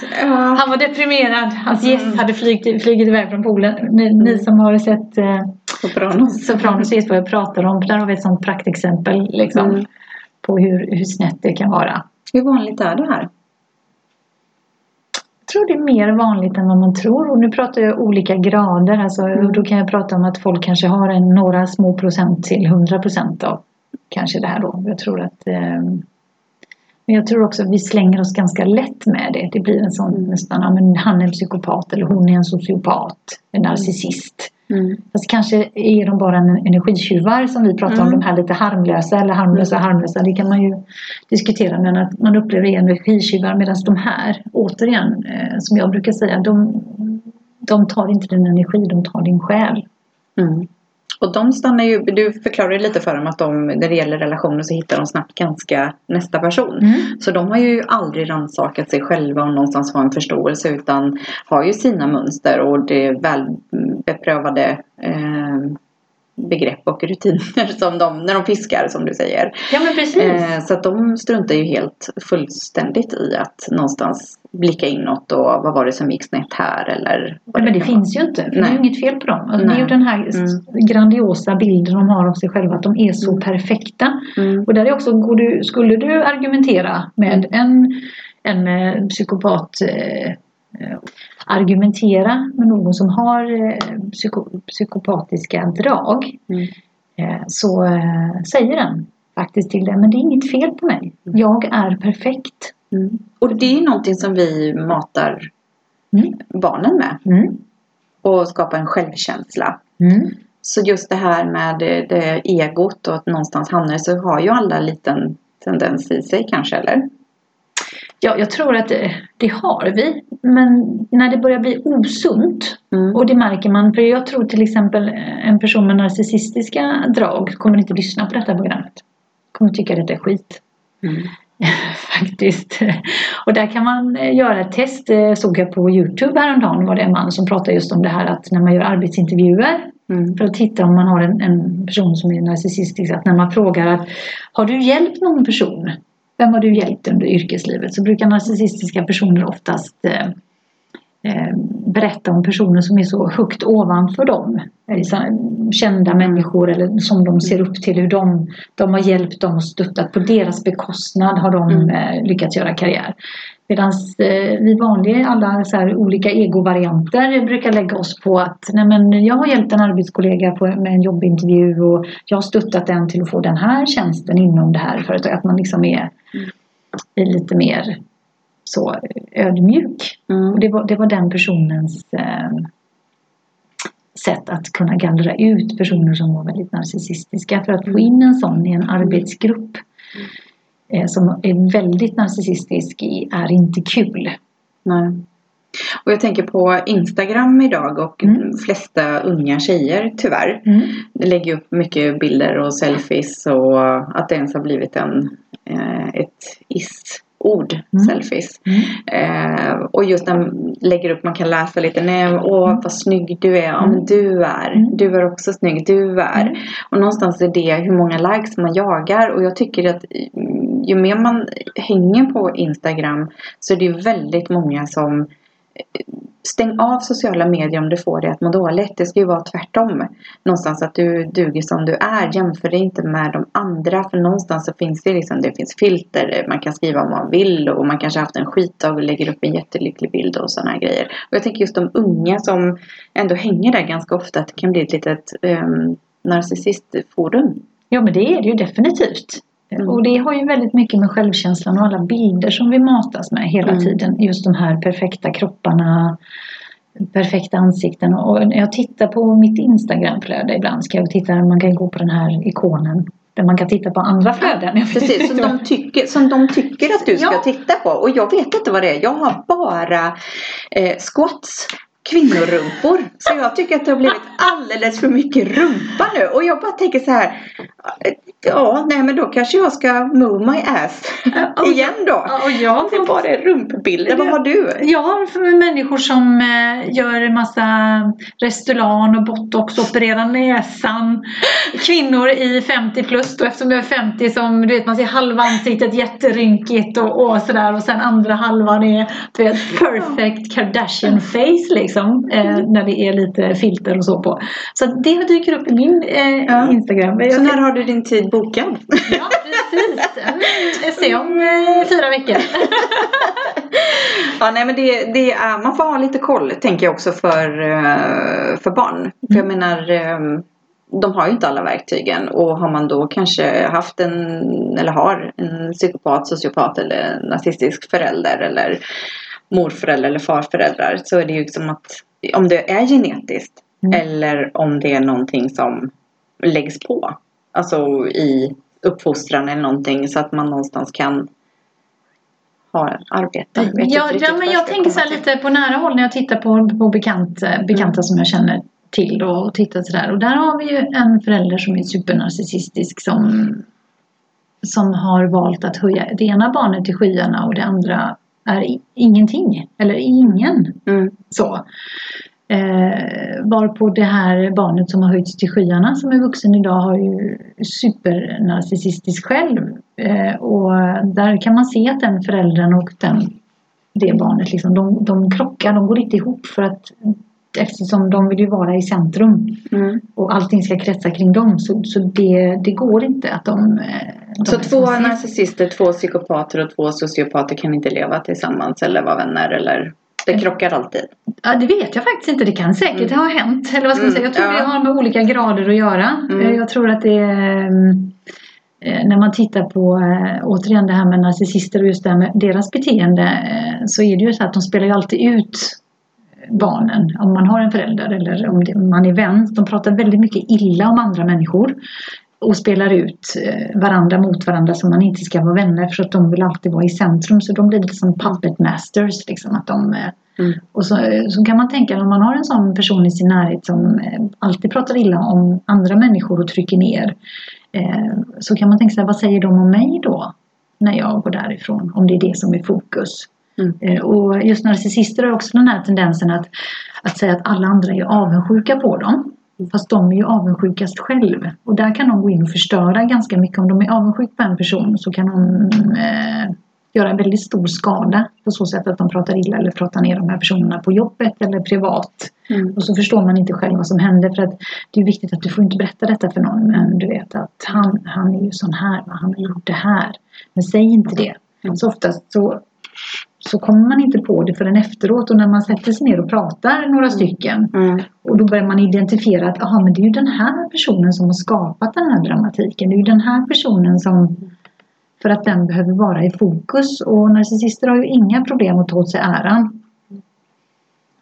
han var deprimerad. Hans Mm. gäst hade flygit, flugit iväg från poolen. Ni, ni som har sett eh, Sopranos. Sopranos vet vad jag pratar om. Där har vi ett sånt praktexempel liksom, Mm. på hur, hur snett det kan vara. Hur vanligt är det här? Jag tror det är mer vanligt än vad man tror. Och nu pratar jag olika grader. Alltså, Mm. Då kan jag prata om att folk kanske har en, några små procent till 100 procent av kanske det här då. Jag tror att eh, men jag tror också att vi slänger oss ganska lätt med det. Det blir en sån Mm. nästan, ja men han är en psykopat eller hon är en sociopat, en narcissist. Mm. Fast kanske är de bara en energitjuvar som vi pratar om, Mm. de här lite harmlösa eller harmlösa harmlösa. Det kan man ju diskutera men att man upplever energitjuvar medan de här, återigen, eh, som jag brukar säga, de, de tar inte din energi, de tar din själ. Mm. Och de stannar ju, du förklarade ju lite för dem att de, när det gäller relationer så hittar de snabbt ganska nästa person. Mm. Så de har ju aldrig rannsakat sig själva och någonstans har en förståelse utan har ju sina mönster och det väl beprövade eh, begrepp och rutiner som de, när de fiskar som du säger. Ja men precis. Eh, så att de struntar ju helt fullständigt i att någonstans blicka inåt och vad var det som gick snett här eller vad Ja, men det vara. finns ju inte. För det är Nej. ju inget fel på dem. Alltså, det är ju Nej. den här Mm. grandiosa bilden de har av sig själva. Att de är så Mm. perfekta. Mm. Och där är också, du, skulle du argumentera med en, en psykopat eh, eh, argumentera med någon som har eh, psyko, psykopatiska drag Mm. eh, så eh, säger den faktiskt till dig men det är inget fel på mig. Jag är perfekt. Mm. Och det är någonting som vi matar Mm. barnen med. Mm. Och skapar en självkänsla. Mm. Så just det här med det, det egot och att någonstans hamnar så har ju alla en liten tendens i sig kanske eller? Ja, jag tror att det, det har vi. Men när det börjar bli osunt Mm. och det märker man. För jag tror till exempel en person med narcissistiska drag kommer inte lyssna på detta programmet. Kommer tycka att det är skit. Mm. Faktiskt. Och där kan man eh, göra ett test. Eh, Såg jag på Youtube häromdagen var det en man som pratade just om det här att när man gör arbetsintervjuer Mm. för att titta om man har en, en person som är narcissistisk. Att när man frågar att har du hjälpt någon person? Vem har du hjälpt under yrkeslivet? Så brukar narcissistiska personer oftast eh, eh, berätta om personer som är så högt ovanför dem. Kända människor eller som de ser upp till. Hur de, de har hjälpt dem och stöttat. På deras bekostnad har de Mm. eh, lyckats göra karriär. Medan eh, vi vanliga, alla så här, olika egovarianter brukar lägga oss på att nej men jag har hjälpt en arbetskollega på, med en jobbintervju och jag har stöttat den till att få den här tjänsten inom det här företaget. Att man liksom är, är lite mer så ödmjuk. Mm. Och det var, det var den personens eh, sätt att kunna gallra ut personer som var väldigt narcissistiska. För att få in en sån i en arbetsgrupp eh, som är väldigt narcissistisk i- är inte kul. Nej. Och jag tänker på Instagram idag och Mm. de flesta unga tjejer tyvärr lägger upp mycket bilder och selfies och att det ens har blivit en, eh, ett is-ord, Mm. selfies. Mm. Eh, och just när man lägger upp, man kan läsa lite, nej, åh vad snygg du är, ja men du är, Mm. du är också snygg, du är. Mm. Och någonstans är det hur många likes man jagar och jag tycker att mm, ju mer man hänger på Instagram så är det ju väldigt många som Stäng av sociala medier om du får det att må dåligt. Det ska ju vara tvärtom. Någonstans att du duger som du är. Jämför dig inte med de andra. För någonstans så finns det liksom, det finns filter. Man kan skriva om man vill och man kanske haft en skitdag och lägger upp en jättelycklig bild och sådana här grejer. Och jag tänker just de unga som ändå hänger där ganska ofta. Att det kan bli ett litet um, narcissistforum. Ja men det är det ju definitivt. Mm. Och det har ju väldigt mycket med självkänslan och alla bilder som vi matas med hela Mm. tiden. Just de här perfekta kropparna, perfekta ansikten. Och när jag tittar på mitt Instagramflöde ibland ska jag titta, man kan gå på den här ikonen där man kan titta på andra flöden. Vet Precis, som de, tycker, som de tycker att du ska Ja. titta på. Och jag vet inte vad det är. Jag har bara eh, squats, kvinnorumpor. Så jag tycker att det har blivit alldeles för mycket rumpa nu. Och jag bara tänker så här. Ja, nej men då kanske jag ska move my ass och igen då. Ja, och jag Det var det rumpbilder. Vad har du? Jag har människor som eh, gör en massa Restylane och botox, opererar näsan. Kvinnor i 50 plus då eftersom jag är 50 som du vet man ser halva ansiktet jätterynkigt och, och sådär och sen andra halvan är du vet perfect Kardashian face liksom. Eh, när det är lite filter och så på. Så det dyker upp i min eh. Instagram. Så när har du din tid bokad? Ja, precis. Mm, ser om eh, fyra veckor. Ja, nej men det, det är, man får ha lite koll tänker jag också för, eh, för barn. För jag menar, eh, de har ju inte alla verktygen och har man då kanske haft en, eller har en psykopat, sociopat eller nazistisk förälder eller morförälder eller farföräldrar så är det ju som att om det är genetiskt Mm. eller om det är någonting som läggs på. Alltså i uppfostran eller någonting så att man någonstans kan ha arbete. Vet inte Ja, ja, men jag tänker så här lite på nära håll när jag tittar på, på bekant, eh, bekanta som jag känner till och, och tittar sådär. Och där har vi ju en förälder som är supernarcissistisk som, som har valt att höja det ena barnet till skyarna och det andra är ingenting. Eller ingen. Mm. Så. Eh, varpå det här barnet som har höjts till skyarna som är vuxen idag har ju supernarcissistisk själv. Eh, och där kan man se att den föräldern och den, det barnet liksom, de, de krockar, de går inte ihop för att eftersom de vill ju vara i centrum Mm. och allting ska kretsa kring dem så, så det, det går inte att de... eh, de Så två narcissister, två psykopater och två sociopater kan inte leva tillsammans eller vara vänner eller det krockar alltid. Ja, det vet jag faktiskt inte. Det kan säkert ha hänt. Eller vad ska man Mm, säga? Jag tror ja. det har med olika grader att göra. Mm. Eh, Jag tror att det är eh, när man tittar på eh, återigen det här med narcissister och just det här med deras beteende eh, så är det ju så att de spelar ju alltid ut barnen om man har en förälder eller om man är vän. De pratar väldigt mycket illa om andra människor och spelar ut eh, varandra mot varandra som man inte ska vara vänner för att de vill alltid vara i centrum så de blir lite som puppet masters liksom att de eh, Mm. och så, så kan man tänka om man har en sån person i sin närhet som eh, alltid pratar illa om andra människor och trycker ner eh, så kan man tänka sig vad säger de om mig då när jag går därifrån om det är det som är fokus. Mm. Eh, och just narcissister har också den här tendensen att, att säga att alla andra är avundsjuka på dem. Fast de är ju avundsjukast själv. Och där kan de gå in och förstöra ganska mycket. Om de är avundsjuka på en person så kan de eh, göra en väldigt stor skada på så sätt att de pratar illa eller pratar ner de här personerna på jobbet eller privat. Mm. Och så förstår man inte själv vad som händer för att det är viktigt att du får inte berätta detta för någon men du vet att han, han är ju sån här, han har gjort det här. Men säg inte det. Mm. Så oftast så, så kommer man inte på det förrän efteråt och när man sätter sig ner och pratar några stycken Mm. och då börjar man identifiera att aha, men det är ju den här personen som har skapat den här dramatiken. Det är ju den här personen som för att den behöver vara i fokus och narcissister har ju inga problem att ta åt sig äran.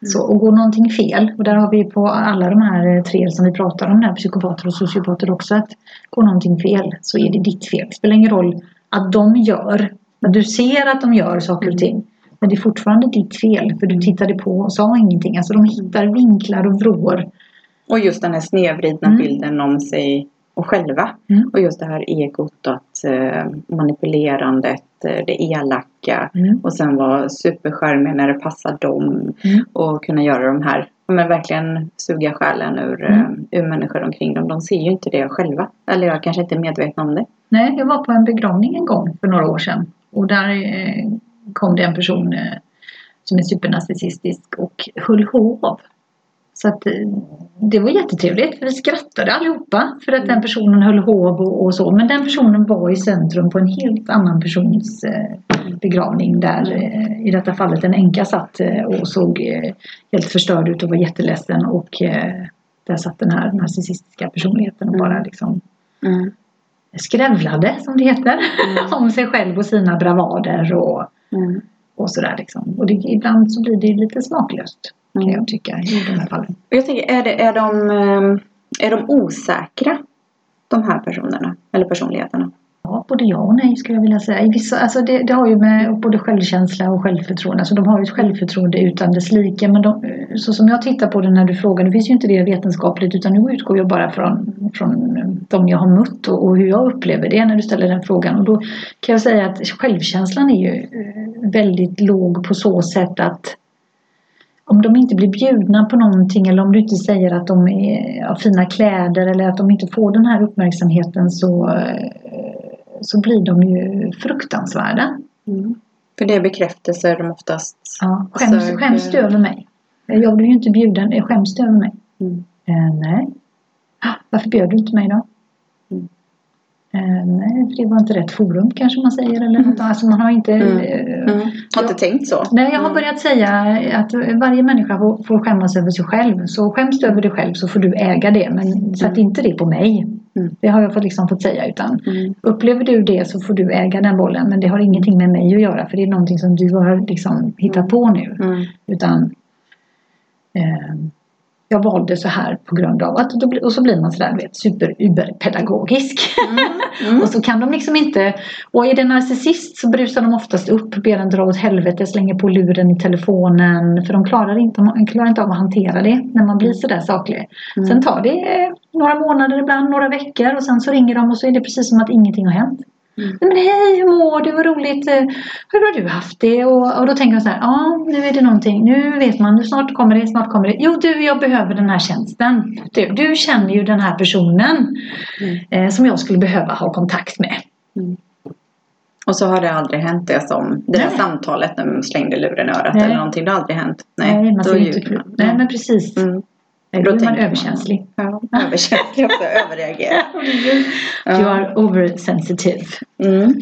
Så, och går någonting fel, och där har vi på alla de här tre som vi pratar om, där, psykopater och sociopater också, att går någonting fel så är det ditt fel. Det spelar ingen roll att de gör, du ser att de gör saker och ting. Men det är fortfarande ditt fel för du tittade på och sa ingenting. Alltså de hittar vinklar och vrår. Och just den här snedvridna Mm. bilden om sig och själva. Mm. Och just det här egot, att eh, manipulerandet, eh, det elaka Mm. och sen vara superskärmiga när det passar dem Mm. och kunna göra de här, men verkligen suga själen ur, Mm. eh, ur människor omkring dem. De ser ju inte det själva. Eller jag kanske inte är medveten om det. Nej, jag var på en begravning en gång för några år sedan. Och där eh, kom det en person eh, som är supernarcissistisk och höll hov. Så att eh, det var jättetrevligt för vi skrattade allihopa för att den personen höll hov och, och så. Men den personen var i centrum på en helt annan persons begravning där i detta fallet en änka satt och såg helt förstörd ut och var jätteledsen och där satt den här narcissistiska personligheten och Mm. bara liksom Mm. Skrävlade som det heter Mm. om sig själv och sina bravader och, Mm. och sådär liksom. Och det, ibland så blir det lite smaklöst kan Mm. jag tycka i de här fallen. Jag tänker, är, det, är, de, eh, är de osäkra? De här personerna, eller personligheterna? Ja, både ja och nej skulle jag vilja säga. I vissa, alltså det, det har ju med både självkänsla och självförtroende. Alltså de har ju ett självförtroende utan dess like. Men de, så som jag tittar på det när du frågar, nu finns ju inte det vetenskapligt utan nu utgår jag bara från, från de jag har mött och, och hur jag upplever det när du ställer den frågan. Och då kan jag säga att självkänslan är ju eh, väldigt låg på så sätt att om de inte blir bjudna på någonting eller om du inte säger att de är, har fina kläder eller att de inte får den här uppmärksamheten så, eh, så blir de ju fruktansvärda. Mm. För det är bekräftelse de oftast Ja, skäms, söker. skäms du över mig? Jag blev ju inte bjuden. Skäms du över mig? Mm. Eh, nej. Ah, Varför bjöd du inte mig då? Mm. Eh, nej, för det var inte rätt forum kanske man säger. Eller något. Alltså man har inte... Mm. eh, Mm. Har inte tänkt så. Nej, jag har Mm. börjat säga att varje människa får, får skämmas över sig själv. Så skäms du över dig själv så får du äga det. Men sätt Mm. inte det på mig. Mm. Det har jag fått, liksom fått säga. Utan Mm. upplever du det så får du äga den bollen. Men det har ingenting med mig att göra. För det är någonting som du har liksom hittat på nu. Mm. Utan eh, jag valde så här på grund av att då, och så blir man sådär du vet super-uber-pedagogisk. Mm. och så kan de liksom inte och är det narcissist så brusar de oftast upp, ber en dra åt helvete, slänger på luren i telefonen för de klarar inte, de klarar inte av att hantera det när man blir sådär saklig. Mm. Sen tar det några månader ibland, några veckor och sen så ringer de och så är det precis som att ingenting har hänt. Mm. Nej, men hej, hur mår du? Vad roligt. eh, Hur har du haft det? Och, och då tänker jag så här, ja nu är det någonting. Nu vet man, nu snart kommer det, snart kommer det. Jo du, jag behöver den här tjänsten. Du, du känner ju den här personen Mm. eh, som jag skulle behöva ha kontakt med. Och så har det aldrig hänt det som det där Nej. samtalet när man slängde luren i örat Nej. eller någonting. Det har aldrig hänt. Nej, man då ser inte man. Nej, men precis. Mm. Nej, Då Då är man överkänslig. Ja, överkänslig också. Överreagera. You are oversensitive. Mm.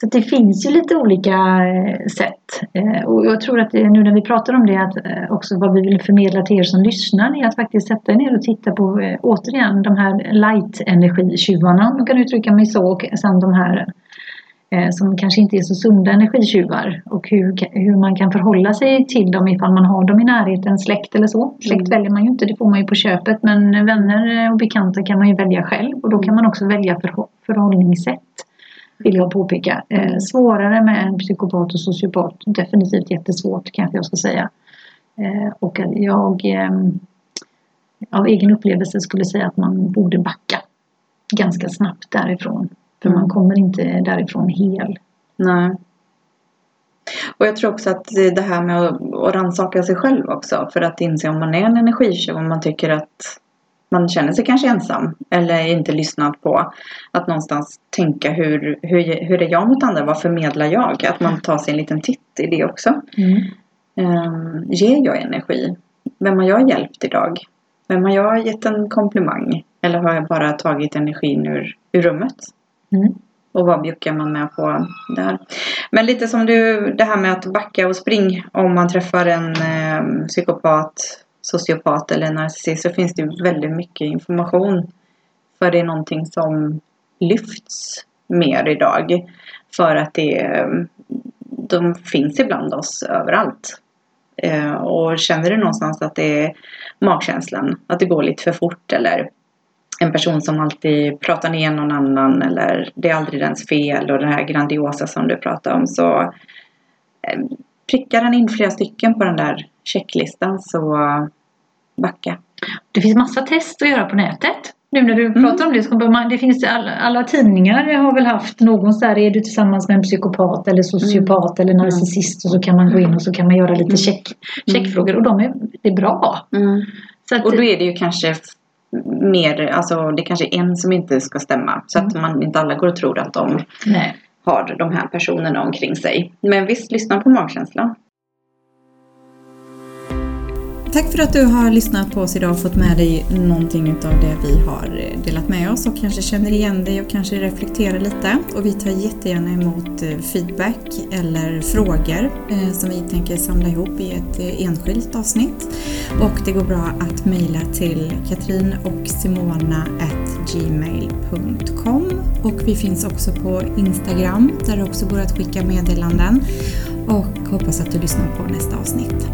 Så det finns ju lite olika eh, sätt. Eh, Och jag tror att nu när vi pratar om det att eh, också vad vi vill förmedla till er som lyssnar är att faktiskt sätta er ner och titta på återigen de här light-energitjuvarna om jag kan uttrycka mig så och sen de här som kanske inte är så sunda energitjuvar och hur, hur man kan förhålla sig till dem ifall man har dem i närheten, släkt eller så. Släkt Mm. väljer man ju inte, det får man ju på köpet men vänner eh, och bekanta kan man ju välja själv och då kan man också välja förhå- förhållningssätt vill jag påpeka. Eh, svårare med en psykopat och sociopat. Definitivt jättesvårt kanske jag ska säga. Eh, och jag eh, av egen upplevelse skulle säga att man borde backa ganska snabbt därifrån. För Mm. man kommer inte därifrån hel. Nej. Och jag tror också att det är det här med att, att rannsaka sig själv också. För att inse om man är en energitjuv, om man tycker att man känner sig kanske ensam eller inte lyssnad på. Att någonstans tänka hur, hur, hur är jag mot andra? Vad förmedlar jag? Att man tar sig en liten titt i det också. Um, ger jag energi? Vem har jag hjälpt idag? Vem har jag gett en komplimang? Eller har jag bara tagit energin ur, ur rummet? Mm. Och vad bjuckar man med på där? Men lite som du, det här med att backa och spring om man träffar en eh, psykopat, sociopat eller narcissist så finns det väldigt mycket information. För det är någonting som lyfts mer idag. För att det, de finns ibland oss överallt. Eh, och känner du någonstans att det är magkänslan, att det går lite för fort eller en person som alltid pratar ner någon annan eller det är aldrig dens fel och det här grandiosa som du pratar om så eh, prickar den in flera stycken på den där checklistan så backa. Det finns massa test att göra på nätet. Nu när du Mm. pratar om det så man, det finns alla, alla tidningar har väl haft någon så här, är du tillsammans med en psykopat eller sociopat eller narcissist och så kan man gå in och så kan man göra lite Mm. check, checkfrågor och de är, det är bra. Så att, Och då är det ju kanske mer, alltså det kanske är en som inte ska stämma. Så att man inte alla går och tror att de nej. har de här personerna omkring sig. Men visst, lyssna på magkänslan. Tack för att du har lyssnat på oss idag och fått med dig någonting utav det vi har delat med oss och kanske känner igen dig och kanske reflekterar lite. Och vi tar jättegärna emot eh, feedback eller frågor eh, som vi tänker samla ihop i ett eh, enskilt avsnitt. Och det går bra att mejla till katrin och simona gmail.com och vi finns också på Instagram där det också går att skicka meddelanden och hoppas att du lyssnar på nästa avsnitt.